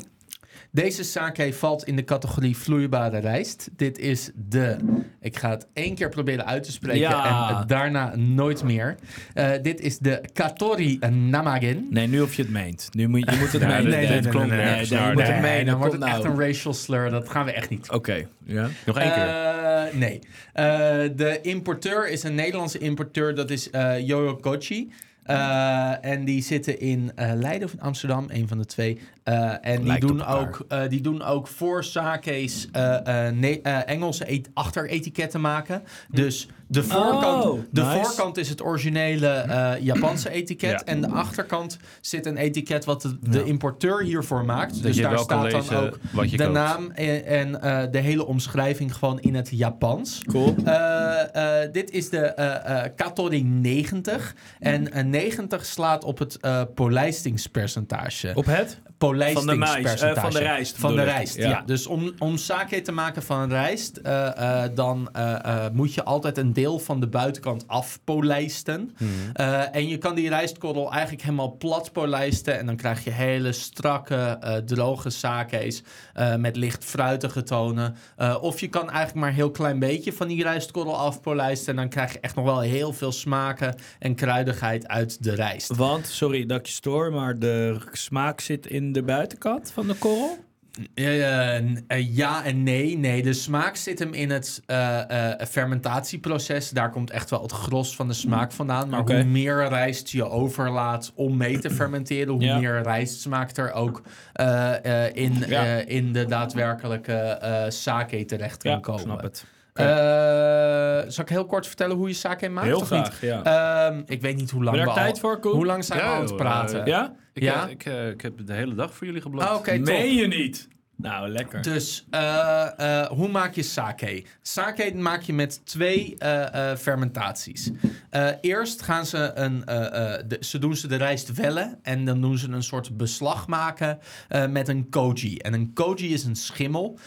Deze sake valt in de categorie vloeibare rijst. Dit is de... Ik ga het één keer proberen uit te spreken Ja. en daarna nooit meer. Eh, dit is de Katori Namagen. Nee, nu of je het meent. Nu moet je, je moet het <laughs> Ja, menen. klonk nee, moet het menen. dan wordt het echt nou. een racial slur. Dat gaan we echt niet. Oké. Ja. Nog één keer. Eh, nee. Eh, de importeur is een Nederlandse importeur. Dat is eh Yoyo Kochi. Eh, en die zitten in eh, Leiden of in Amsterdam, een van de twee. Eh, en die doen, ook, die doen ook voor sake's Engelse et- achteretiketten maken. Dus De voorkant, Oh, de nice. voorkant is het originele eh, Japanse <clears throat> etiket. Ja. En de achterkant zit een etiket wat de, de importeur hiervoor maakt. Dat dus daar staat dan ook de koopt. naam en, en eh, de hele omschrijving gewoon in het Japans. Cool. Eh, dit is de Katori 90. En eh, 90 slaat op het polijstingspercentage. Op het? Polijstingspercentage. Van de mais, eh, van de rijst Van de rijst, Ja. ja. Dus om, om sake te maken van rijst, eh, eh, dan eh, eh, moet je altijd een deel van de buitenkant afpolijsten. Eh, en je kan die rijstkorrel eigenlijk helemaal plat polijsten. En dan krijg je hele strakke, eh, droge sake's eh, met licht fruitige tonen. Eh, of je kan eigenlijk maar een heel klein beetje van die rijstkorrel afpolijsten. En dan krijg je echt nog wel heel veel smaken en kruidigheid uit de rijst. Want, sorry dat ik je stoor, maar de smaak zit in de buitenkant van de korrel? Eh, ja en nee. Nee, de smaak zit hem in het eh, eh, fermentatieproces. Daar komt echt wel het gros van de smaak vandaan. Maar hoe meer rijst je overlaat om mee te fermenteren, hoe Ja. meer rijstsmaak er ook in, Ja. in de daadwerkelijke sake terecht kan Ja, komen. snap het. Eh, zal ik heel kort vertellen hoe je sake maakt? Heel of niet? graag, ja. Ehm, ik weet niet hoe lang Heb we al... tijd voor, Koen? Hoe lang zijn we aan het joh, praten? eh, Ja? Ik, Ja? eh, ik, eh, ik heb de hele dag voor jullie geblokt. Ah, Oké, top. Meen je niet? Nou, lekker. Dus eh, eh, hoe maak je sake? Sake maak je met twee eh, fermentaties. Eerst gaan ze een, de, ze doen ze de rijst wellen en dan doen ze een soort beslag maken met een koji. En een koji is een schimmel.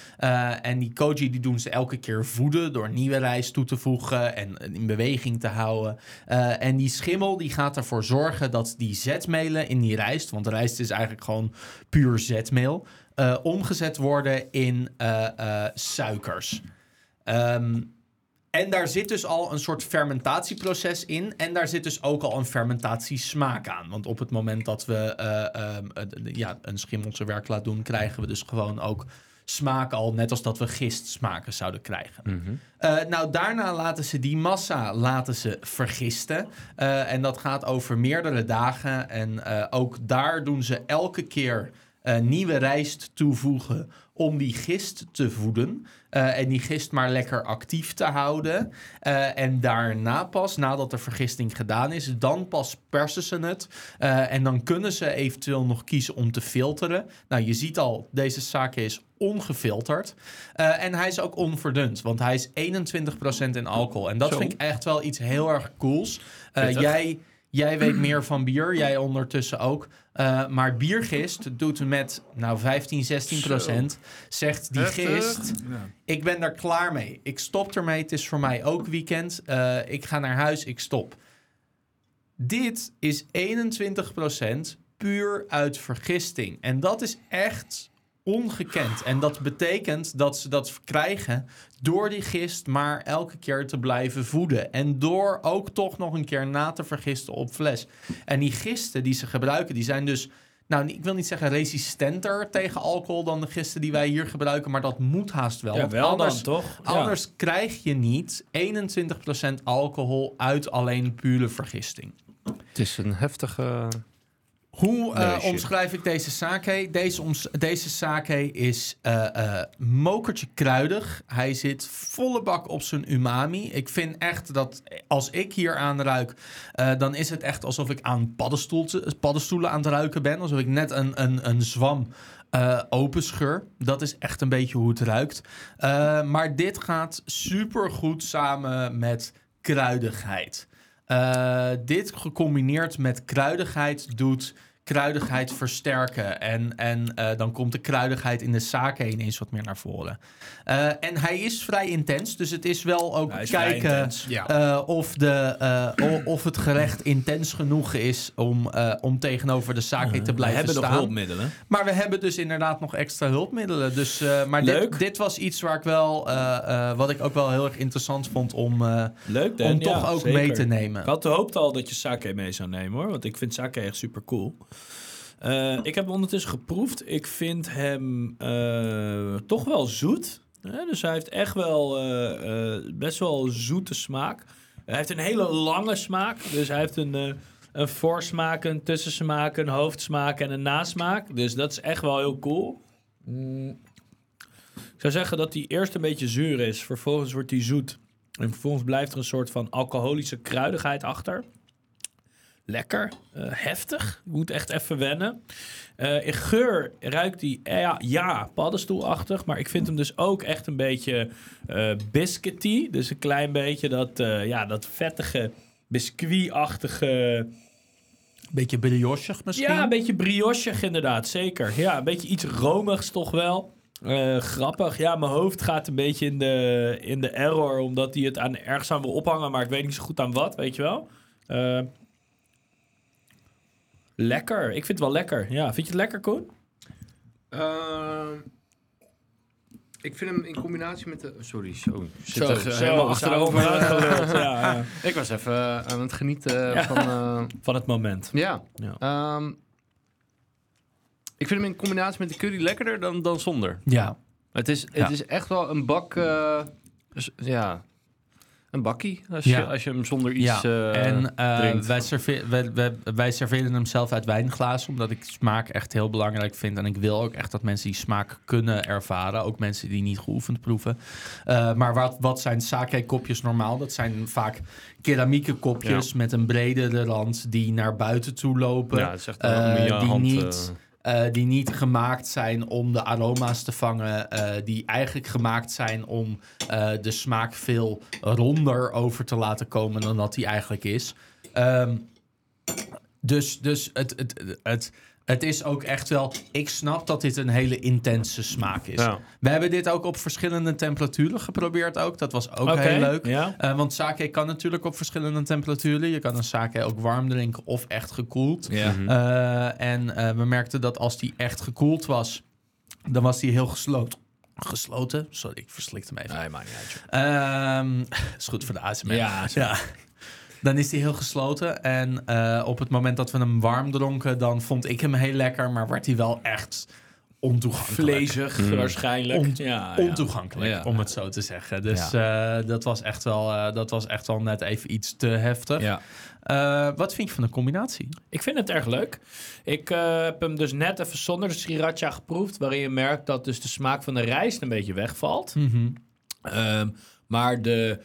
En die koji die doen ze elke keer voeden door nieuwe rijst toe te voegen en in beweging te houden. En die schimmel die gaat ervoor zorgen dat die zetmelen in die rijst, want rijst is eigenlijk gewoon puur zetmeel eh, omgezet worden in eh, eh, suikers. Ehm, en daar zit dus al een soort fermentatieproces in. En daar zit dus ook al een fermentatiesmaak aan. Want op het moment dat we eh, ehm, eh, ja, een schimmel zijn werk laten doen, krijgen we dus gewoon ook smaak al. Net als dat we gistsmaken zouden krijgen. Mhm. Nou, daarna laten ze die massa laten ze vergisten. En dat gaat over meerdere dagen. En ook daar doen ze elke keer eh, nieuwe rijst toevoegen om die gist te voeden. Eh, en die gist maar lekker actief te houden. Eh, en daarna pas, nadat de vergisting gedaan is, dan pas persen ze het. En dan kunnen ze eventueel nog kiezen om te filteren. Nou, je ziet al, deze sake is ongefilterd. En hij is ook onverdund, want hij is 21% in alcohol. En dat Zo. vind ik echt wel iets heel erg cools. Jij, jij weet meer van bier, jij ondertussen ook. Eh, maar biergist doet met nou 15, 16 procent. Zegt die gist, ik ben daar klaar mee. Ik stop ermee. Het is voor mij ook weekend. Eh, ik ga naar huis. Ik stop. Dit is 21% puur uit vergisting. En dat is echt ongekend. En dat betekent dat ze dat krijgen door die gist maar elke keer te blijven voeden. En door ook toch nog een keer na te vergisten op fles. En die gisten die ze gebruiken, die zijn dus... Nou, ik wil niet zeggen resistenter tegen alcohol dan de gisten die wij hier gebruiken, maar dat moet haast wel. ja, Want wel anders, dan, toch? Ja. Anders krijg je niet 21% alcohol uit alleen pure vergisting. Het is een heftige... Hoe eh, omschrijf ik deze sake? Deze, oms- deze sake is eh, mokertje kruidig. Hij zit volle bak op zijn umami. Ik vind echt dat als ik hier aan ruik, dan is het echt alsof ik aan paddenstoelen aan het ruiken ben. Alsof ik net een, een, een zwam eh openscheur. Dat is echt een beetje hoe het ruikt. Maar dit gaat super goed samen met kruidigheid. Eh, dit gecombineerd met kruidigheid doet kruidigheid versterken. En, en eh, dan komt de kruidigheid in de sake ineens wat meer naar voren. Eh, en hij is vrij intens, dus het is wel ook is kijken. Ja. eh, of, de, of het gerecht intens genoeg is om, om tegenover de sake te We blijven hebben nog staan. hulpmiddelen. Maar we hebben dus inderdaad nog extra hulpmiddelen. Dus, maar dit, dit was iets waar ik wel, wat ik ook wel heel erg interessant vond om, Leuk, Dan. om toch ja, ook zeker. mee te nemen. Ik had gehoopt al dat je sake mee zou nemen, hoor. Want ik vind sake echt super cool. Eh, ik heb hem ondertussen geproefd. Ik vind hem eh, toch wel zoet. Dus hij heeft echt wel eh, best wel zoete smaak. Hij heeft een hele lange smaak. Dus hij heeft een, een voorsmaak, een tussensmaak, een hoofdsmaak en een nasmaak. Dus dat is echt wel heel cool. Mm. Ik zou zeggen dat hij eerst een beetje zuur is. Vervolgens wordt hij zoet. En vervolgens blijft er een soort van alcoholische kruidigheid achter. Lekker, eh, heftig. Ik moet echt even wennen. Eh, in geur ruikt die, eh, ja, ja, paddenstoelachtig. Maar ik vind hem dus ook echt een beetje biscuity. Dus een klein beetje dat, ja, dat vettige, biscuitachtige... Beetje briochig misschien? Ja, een beetje briochig inderdaad, zeker. Ja, een beetje iets romigs toch wel. Grappig. Ja, mijn hoofd gaat een beetje in de, in de error, omdat hij het aan ergens aan wil ophangen, maar ik weet niet zo goed aan wat, weet je wel. Eh, lekker. Ik vind het wel lekker. Ja, vind je het lekker, Koen? Ehm, ik vind hem in combinatie met de... Sorry, zo. Ik zit Zo, er zo, helemaal achterover. <laughs> ja, ja. ik was even eh, aan het genieten Ja. van... eh, Van het moment. ja. Ja. Ehm, ik vind hem in combinatie met de curry lekkerder dan, dan zonder. Ja. Het is, het Ja. is echt wel een bak... eh, ja, een bakkie als, Ja. je, als je hem zonder iets ja. eh, en eh, wij, serve- wij, wij, wij serveren hem zelf uit wijnglazen, omdat ik smaak echt heel belangrijk vind. En ik wil ook echt dat mensen die smaak kunnen ervaren. Ook mensen die niet geoefend proeven. Eh, maar wat, wat zijn sake-kopjes normaal? Dat zijn vaak keramieke kopjes met een bredere rand die naar buiten toe lopen. ja, het is echt die hand... niet- eh, die niet gemaakt zijn om de aroma's te vangen. eh, die eigenlijk gemaakt zijn om eh, de smaak veel ronder over te laten komen dan dat die eigenlijk is. Ehm, dus dus het, het, het is ook echt wel... Ik snap dat dit een hele intense smaak is. ja. We hebben dit ook op verschillende temperaturen geprobeerd ook. Dat was ook heel leuk. Ja. Eh, want sake kan natuurlijk op verschillende temperaturen. Je kan een sake ook warm drinken of echt gekoeld. Ja. Mhm. Eh, en eh, we merkten dat als die echt gekoeld was, dan was die heel gesloten. Gesloten? Sorry, ik verslikte hem even. Nee, maakt niet uit. Ehm, <laughs> is goed voor de ASMR. Ja, ja. Dan is die heel gesloten. En eh, op het moment dat we hem warm dronken, dan vond ik hem heel lekker, maar werd hij wel echt ontoegankelijk. Vlezig Mm. waarschijnlijk. Ja, ja. Ontoegankelijk, Ja. om het zo te zeggen. Dus eh, dat, was echt wel, eh, dat was echt wel net even iets te heftig. Ja. Eh, wat vind je van de combinatie? Ik vind het erg leuk. Ik eh, heb hem dus net even zonder de sriracha geproefd, waarin je merkt dat dus de smaak van de rijst een beetje wegvalt. Ehm, maar de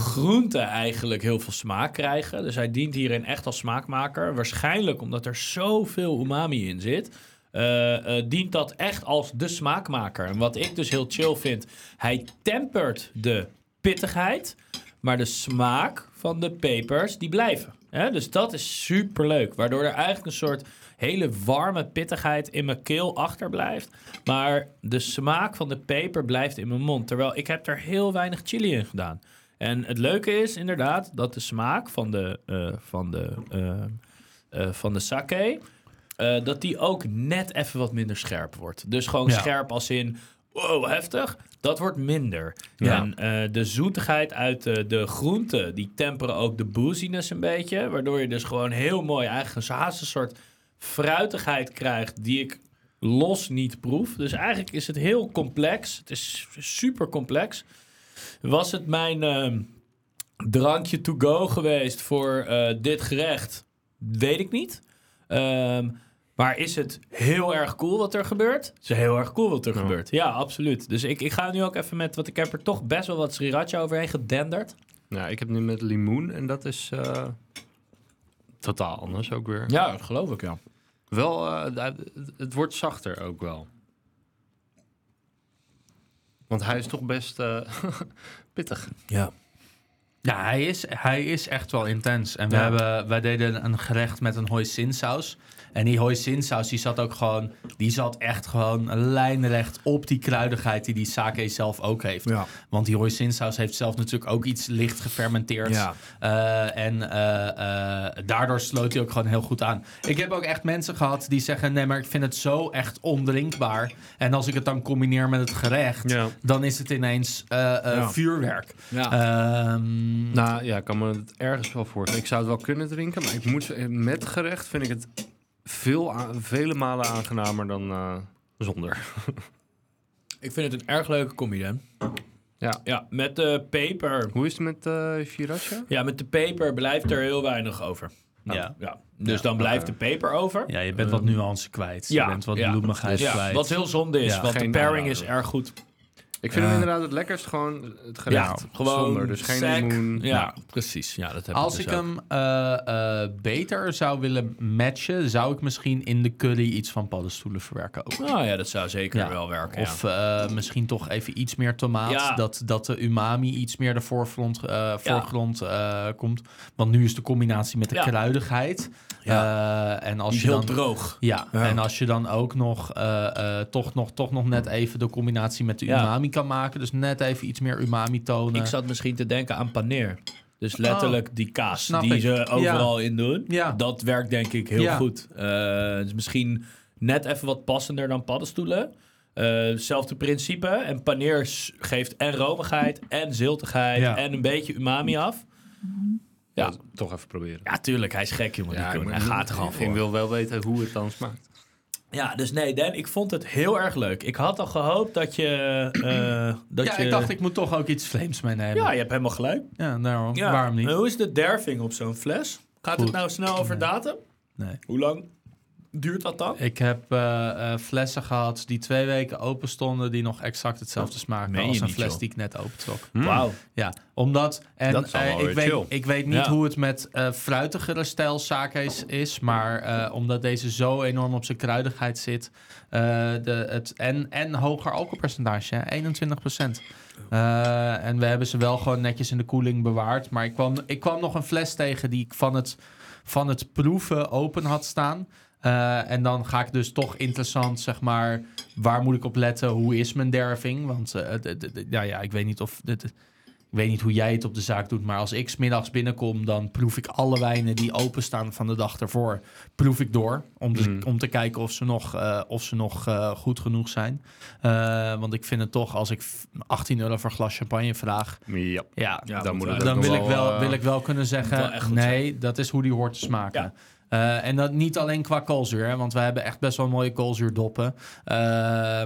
groenten eigenlijk heel veel smaak krijgen. Dus hij dient hierin echt als smaakmaker. Waarschijnlijk omdat er zoveel umami in zit. eh, eh, dient dat echt als de smaakmaker. En wat ik dus heel chill vind, hij tempert de pittigheid, maar de smaak van de pepers die blijven. Dus dat is super leuk, waardoor er eigenlijk een soort hele warme pittigheid in mijn keel achterblijft, maar de smaak van de peper blijft in mijn mond. Terwijl ik heb er heel weinig chili in gedaan. En het leuke is inderdaad dat de smaak van de, eh, van de, eh, eh, van de sake, dat die ook net even wat minder scherp wordt. Dus gewoon Ja. scherp als in, wow, heftig. Dat wordt minder. Ja. En de zoetigheid uit de, de groenten, die temperen ook de booziness een beetje. Waardoor je dus gewoon heel mooi eigenlijk een soort fruitigheid krijgt die ik los niet proef. Dus eigenlijk is het heel complex. Het is super complex. Was het mijn ehm, drankje to go geweest voor eh, dit gerecht? Weet ik niet. Ehm, maar is het heel erg cool wat er gebeurt? Het is heel erg cool wat er Ja. gebeurt. Ja, absoluut. Dus ik, ik ga nu ook even met, want ik heb er toch best wel wat sriracha overheen gedenderd. Ja, ik heb nu met limoen en dat is eh, totaal anders ook weer. Ja, dat geloof ik, ja. Wel, eh, het wordt zachter ook wel. Want hij is toch best eh, <laughs> pittig. Ja. Ja, hij is, hij is echt wel intens. En we Ja. hebben, wij deden een gerecht met een hoisinsaus. En die hoisinsaus, die zat ook gewoon... Die zat echt gewoon lijnrecht op die kruidigheid die die sake zelf ook heeft. Ja. Want die hoisinsaus heeft zelf natuurlijk ook iets licht gefermenteerd. Ja. Eh, en eh, eh, daardoor sloot hij ook gewoon heel goed aan. Ik heb ook echt mensen gehad die zeggen... nee, maar ik vind het zo echt ondrinkbaar. En als ik het dan combineer met het gerecht... Ja. dan is het ineens vuurwerk. Ehm, Nou ja, ik kan me het ergens wel voorstellen. Ik zou het wel kunnen drinken, maar ik moet, met gerecht vind ik het veel vele malen aangenamer dan eh, zonder. <laughs> Ik vind het een erg leuke combi, hè? Ja. Ja, met de peper. Hoe is het met eh sriracha? Ja, met de peper blijft er heel weinig over. Ja. ja. Dus Ja, dan blijft de peper over. Ja, je bent wat nuance kwijt. Ja, je bent wat ja. bloemigheid Ja, kwijt. wat heel zonde is, Ja, want de pairing is erg goed. Ik vind Ja. hem inderdaad het lekkerst gewoon het gerecht. Ja, gewoon zonder, dus geen sec. limoen. Ja, precies. Ja, dat heb Als ik ik dus ook. hem eh, eh, beter zou willen matchen, zou ik misschien in de curry iets van paddenstoelen verwerken ook. Nou ja, dat zou zeker Ja. wel werken. Of eh, misschien toch even iets meer tomaat. Ja. Dat, dat de umami iets meer de voorgrond, eh, voorgrond eh, komt. Want nu is de combinatie met de Ja. kruidigheid. Eh, en ja. als Die je heel dan, droog. ja, Ja. en als je dan ook nog, eh, eh, toch nog toch nog net even de combinatie met de Ja. Umami kan maken. Dus net even iets meer umami tonen. Ik zat misschien te denken aan paneer. Dus letterlijk die kaas die ik. ze overal in doen. Ja. Dat werkt denk ik heel Ja. goed. Eh, dus misschien net even wat passender dan paddenstoelen. Eh, Hetzelfde principe. En paneer geeft en romigheid en ziltigheid Ja. en een beetje umami af. Ja. Ja, toch even proberen. Ja, tuurlijk. Hij is gek, jongen. die ik hij gaat er gewoon Ik voor. wil wel weten hoe het dan smaakt. Ja, dus nee, Dan, ik vond het heel erg leuk. Ik had al gehoopt dat je... eh, <clears throat> dat ja, je... ik dacht ik moet toch ook iets Flames meenemen. Ja, je hebt helemaal gelijk. Ja, daarom. Ja. Waarom niet? Hoe is de derving op zo'n fles? Gaat Goed. het nou snel over datum? Nee. Hoe lang duurt dat dan? Ik heb eh, eh, flessen gehad die twee weken open stonden, die nog exact hetzelfde smaken Meen je als een fles joh. die ik net opentrok. Wauw. Ja, omdat... En Dat is al wel ik, weet, chill. ik weet niet Ja. hoe het met eh fruitigere stijl sake's is, maar eh, omdat deze zo enorm op zijn kruidigheid zit, eh, de, het, en, en hoger alcoholpercentage, hè, 21% Eh, en we hebben ze wel gewoon netjes in de koeling bewaard. Maar ik kwam, ik kwam nog een fles tegen die ik van het, van het proeven open had staan. Eh, en dan ga ik dus toch interessant, zeg maar, waar moet ik op letten? Hoe is mijn derving? Want eh, d- d- d- ja, ja, ik weet niet of... ik weet niet hoe jij het op de zaak doet, maar als ik 's middags binnenkom, dan proef ik alle wijnen die openstaan van de dag ervoor, proef ik door. Om te, Mm. om te kijken of ze nog, eh, of ze nog eh, goed genoeg zijn. Eh, want ik vind het toch, als ik f- 18 euro voor een glas champagne vraag, Ja. ja, Ja, dan moet dan wil ik, wel, wil ik wel kunnen zeggen, nee, dat is hoe die hoort te smaken. Ja. Eh, en dat niet alleen qua koolzuur, hè, want we hebben echt best wel mooie koolzuurdoppen. Eh,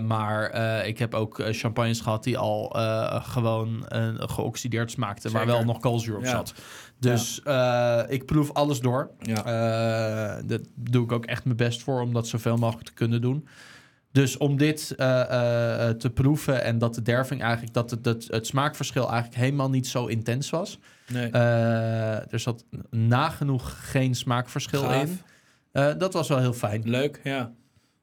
maar eh, ik heb ook champagnes gehad die al gewoon geoxideerd smaakten, Zeker. wel nog koolzuur op Ja. zat. Dus ik proef alles door. Ja. Dat doe ik ook echt mijn best voor om dat zoveel mogelijk te kunnen doen. Dus om dit te proeven en dat de derving eigenlijk, dat het, het, het smaakverschil eigenlijk helemaal niet zo intens was. Nee. Eh, er zat nagenoeg geen smaakverschil Gaaf. in. Eh, dat was wel heel fijn. Leuk, ja.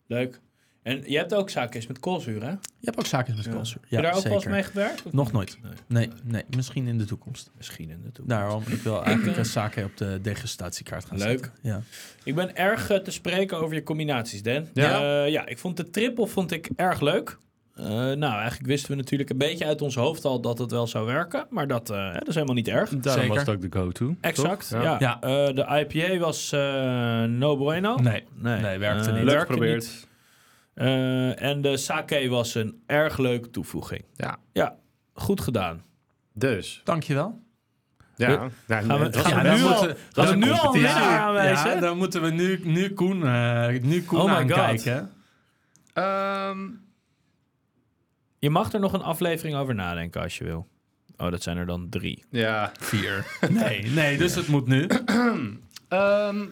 Leuk. En je hebt ook zaakjes met koolzuur, hè? Je hebt ook zaken met Ja. koolzuur. Heb je daar ook wel eens mee gewerkt? of Nog nooit. Nee. Nee, nee, misschien in de toekomst. Misschien in de toekomst. Daarom, ik wil <clears throat> eigenlijk een zaken op de degustatiekaart gaan Leuk. zetten. Ja. Ik ben erg eh, te spreken over je combinaties, Dan. Ja? Eh, ja, ik vond de triple vond ik erg leuk. Eh, nou, eigenlijk wisten we natuurlijk een beetje uit ons hoofd al dat het wel zou werken. Maar dat, eh, dat is helemaal niet erg. Daarom Zeker. was het ook de go-to. Exact, toch? ja. Ja. Eh, de IPA was eh, no bueno. Nee, nee, nee, werkte niet. Leuk werkte geprobeerd. niet. Eh, en de sake was een erg leuke toevoeging. Ja. Ja, goed gedaan. Dus. Dankjewel. Ja. We- Nou, Gaan we, gaan we dan nu al, moeten- we nu al aanwijzen? Ja, dan moeten we nu, nu Koen, eh, nu Koen Oh my God. aankijken. Ehm, Je mag er nog een aflevering over nadenken als je wil. Oh, dat zijn er dan drie. ja. Vier. <laughs> Nee, nee, dus het moet nu. <clears throat> Ehm,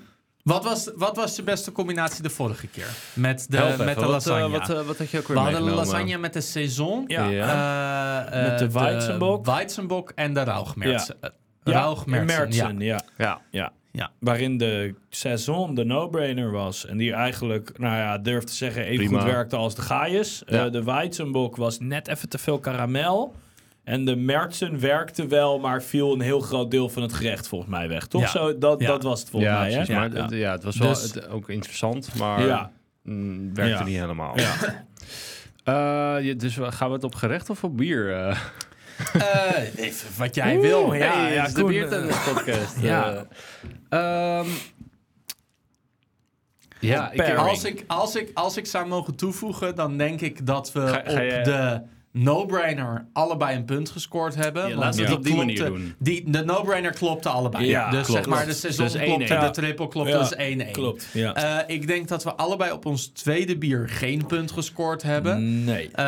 Wat was, wat was je beste combinatie de vorige keer? Met de, help even. met de Wat, lasagne. eh, wat, eh, wat had je ook weer we hadden de lasagne met de saison. Ja. eh, eh, Met de Weizenbok. Weizenbok en de Rauchmerzen. Ja, Rauchmerzen, ja. Ja. ja. Ja. Waarin de saison de no-brainer was. En die eigenlijk, nou ja, durf te zeggen, even Prima. goed werkte als de Gaius. Eh, Ja. de Weizenbok was net even te veel karamel. En de Mertzen werkte wel, maar viel een heel groot deel van het gerecht volgens mij weg. Toch? Ja. Zo, dat, Ja. dat was het volgens ja, mij, hè? precies. Maar ja. het- ja, het was wel Dus- het- ook interessant, maar Ja. mm, werkte Ja. niet helemaal. Ja. <laughs> Eh, je- dus we- gaan we het op gerecht of op bier? eh? Eh, even wat jij wil. ja, Ja, Hey, ja, de Biertennis podcast. <laughs> ja. Eh, ehm, ja, ik. Als ik, als, ik, als ik zou mogen toevoegen, dan denk ik dat we Ga- ga op je- de no-brainer allebei een punt gescoord hebben. Ja, want we het op die manier doen. Die, de no-brainer klopte allebei. Ja, dus klopt. zeg maar, de seizoen Dus klopte, 1-1. de triple klopte, Ja, dus 1-1. Klopt, ja. Eh, ik denk dat we allebei op ons tweede bier geen punt gescoord hebben. nee. Eh,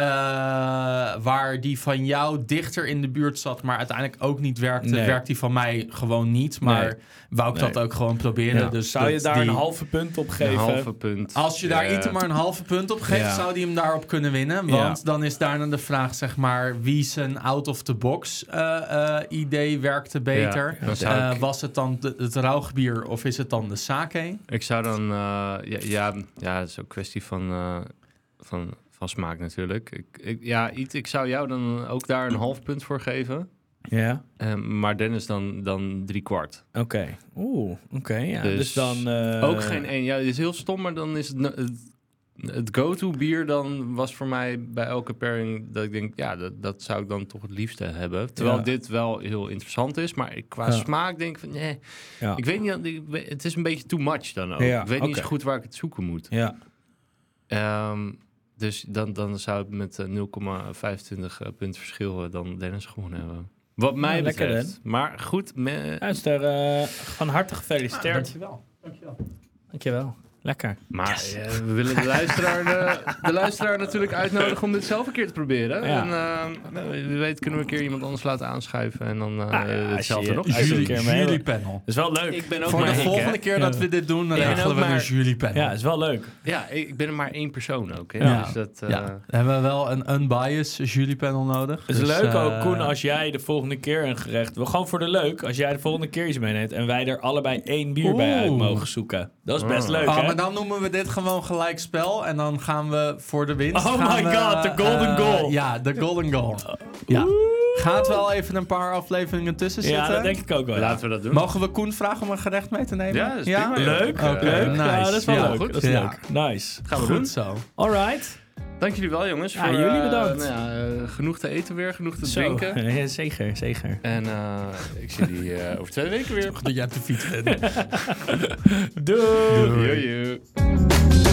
waar die van jou dichter in de buurt zat, maar uiteindelijk ook niet werkte, Nee. werkt die van mij gewoon niet. Maar Nee. wou ik Nee. dat ook gewoon proberen. Ja. Dus Zou je daar die- een halve punt op een geven? halve punt. Als je daar Ja. Item maar een halve punt op geeft, Ja. zou die hem daarop kunnen winnen. Want dan is daarna de vraag zeg maar, wie zijn out-of-the-box eh, eh, idee werkte beter. Ja, Eh, ik- was het dan de- het rauwbier of is het dan de sake? Ik zou dan, eh, ja, ja, ja, het is ook een kwestie van, eh, van, van smaak natuurlijk. Ik, ik, ja, Iet, ik zou jou dan ook daar een half punt voor geven. Ja, Eh, maar Dennis dan, dan drie kwart. oké. Oeh, oké. ja. Dus, Dus dan... eh, ook geen één. Ja, het is heel stom, maar dan is het, het, go-to bier dan was voor mij bij elke pairing dat ik denk, ja, dat, dat zou ik dan toch het liefste hebben. Terwijl Ja. dit wel heel interessant is, maar ik, qua Ja. smaak denk ik van, nee, Ja. ik weet niet, ik het is een beetje too much dan ook. Ja, ik weet niet zo goed waar ik het zoeken moet. Ja, Ehm, dus dan, dan zou het met eh, 0,25 punten verschil eh, dan Dennis gewonnen hebben. Wat mij Ja, lekker, betreft. maar goed, me- luister, eh, van harte gefeliciteerd. dankjewel. dankjewel. Dankjewel. Lekker. Maar eh, we willen de luisteraar, de, de luisteraar natuurlijk uitnodigen om dit zelf een keer te proberen. Ja. En eh, wie weet kunnen we een keer iemand anders laten aanschuiven en dan eh, Ah, ja, hetzelfde nog. Jury, een keer mee jurypanel. Dat is wel leuk. Ik ben ook Voor de volgende hè? keer dat we dit doen, dan regelen we maar- een jurypanel. Ja, is wel leuk. Ja, ik, ik ben er maar één persoon ook. Hè? Ja. Dus dat, eh, Ja, dan hebben we wel een unbiased jurypanel nodig. Het is Dus, leuk eh, ook, Koen, als jij de volgende keer een gerecht... We gewoon voor de leuk, als jij de volgende keer iets meeneemt... en wij er allebei één bier bij uit mogen zoeken. Dat is best Ah. leuk, Oh, hè? Dan noemen we dit gewoon gelijk spel. En dan gaan we voor de winst. Oh my we, god, de golden eh, goal. Ja, de golden goal. Ja. Gaat wel even een paar afleveringen tussen ja, zitten. dat denk ik ook wel. ja. Laten we dat doen. Mogen we Koen vragen om een gerecht mee te nemen? Ja, dat is prima. Leuk, Oké, leuk. nice. Ja, dat is wel Ja, leuk. goed. Dat is Ja. leuk. Nice. Gaan we Goed doen. zo. Alright. Dank jullie wel, jongens. Ja, voor, jullie eh, bedankt. nou ja, eh, genoeg te eten weer, genoeg te Zo. drinken. <laughs> Ja, zeker, zeker. En eh, ik zie jullie eh, over twee weken weer. Dat jij op de fiets bent. <laughs> Doei. Doei.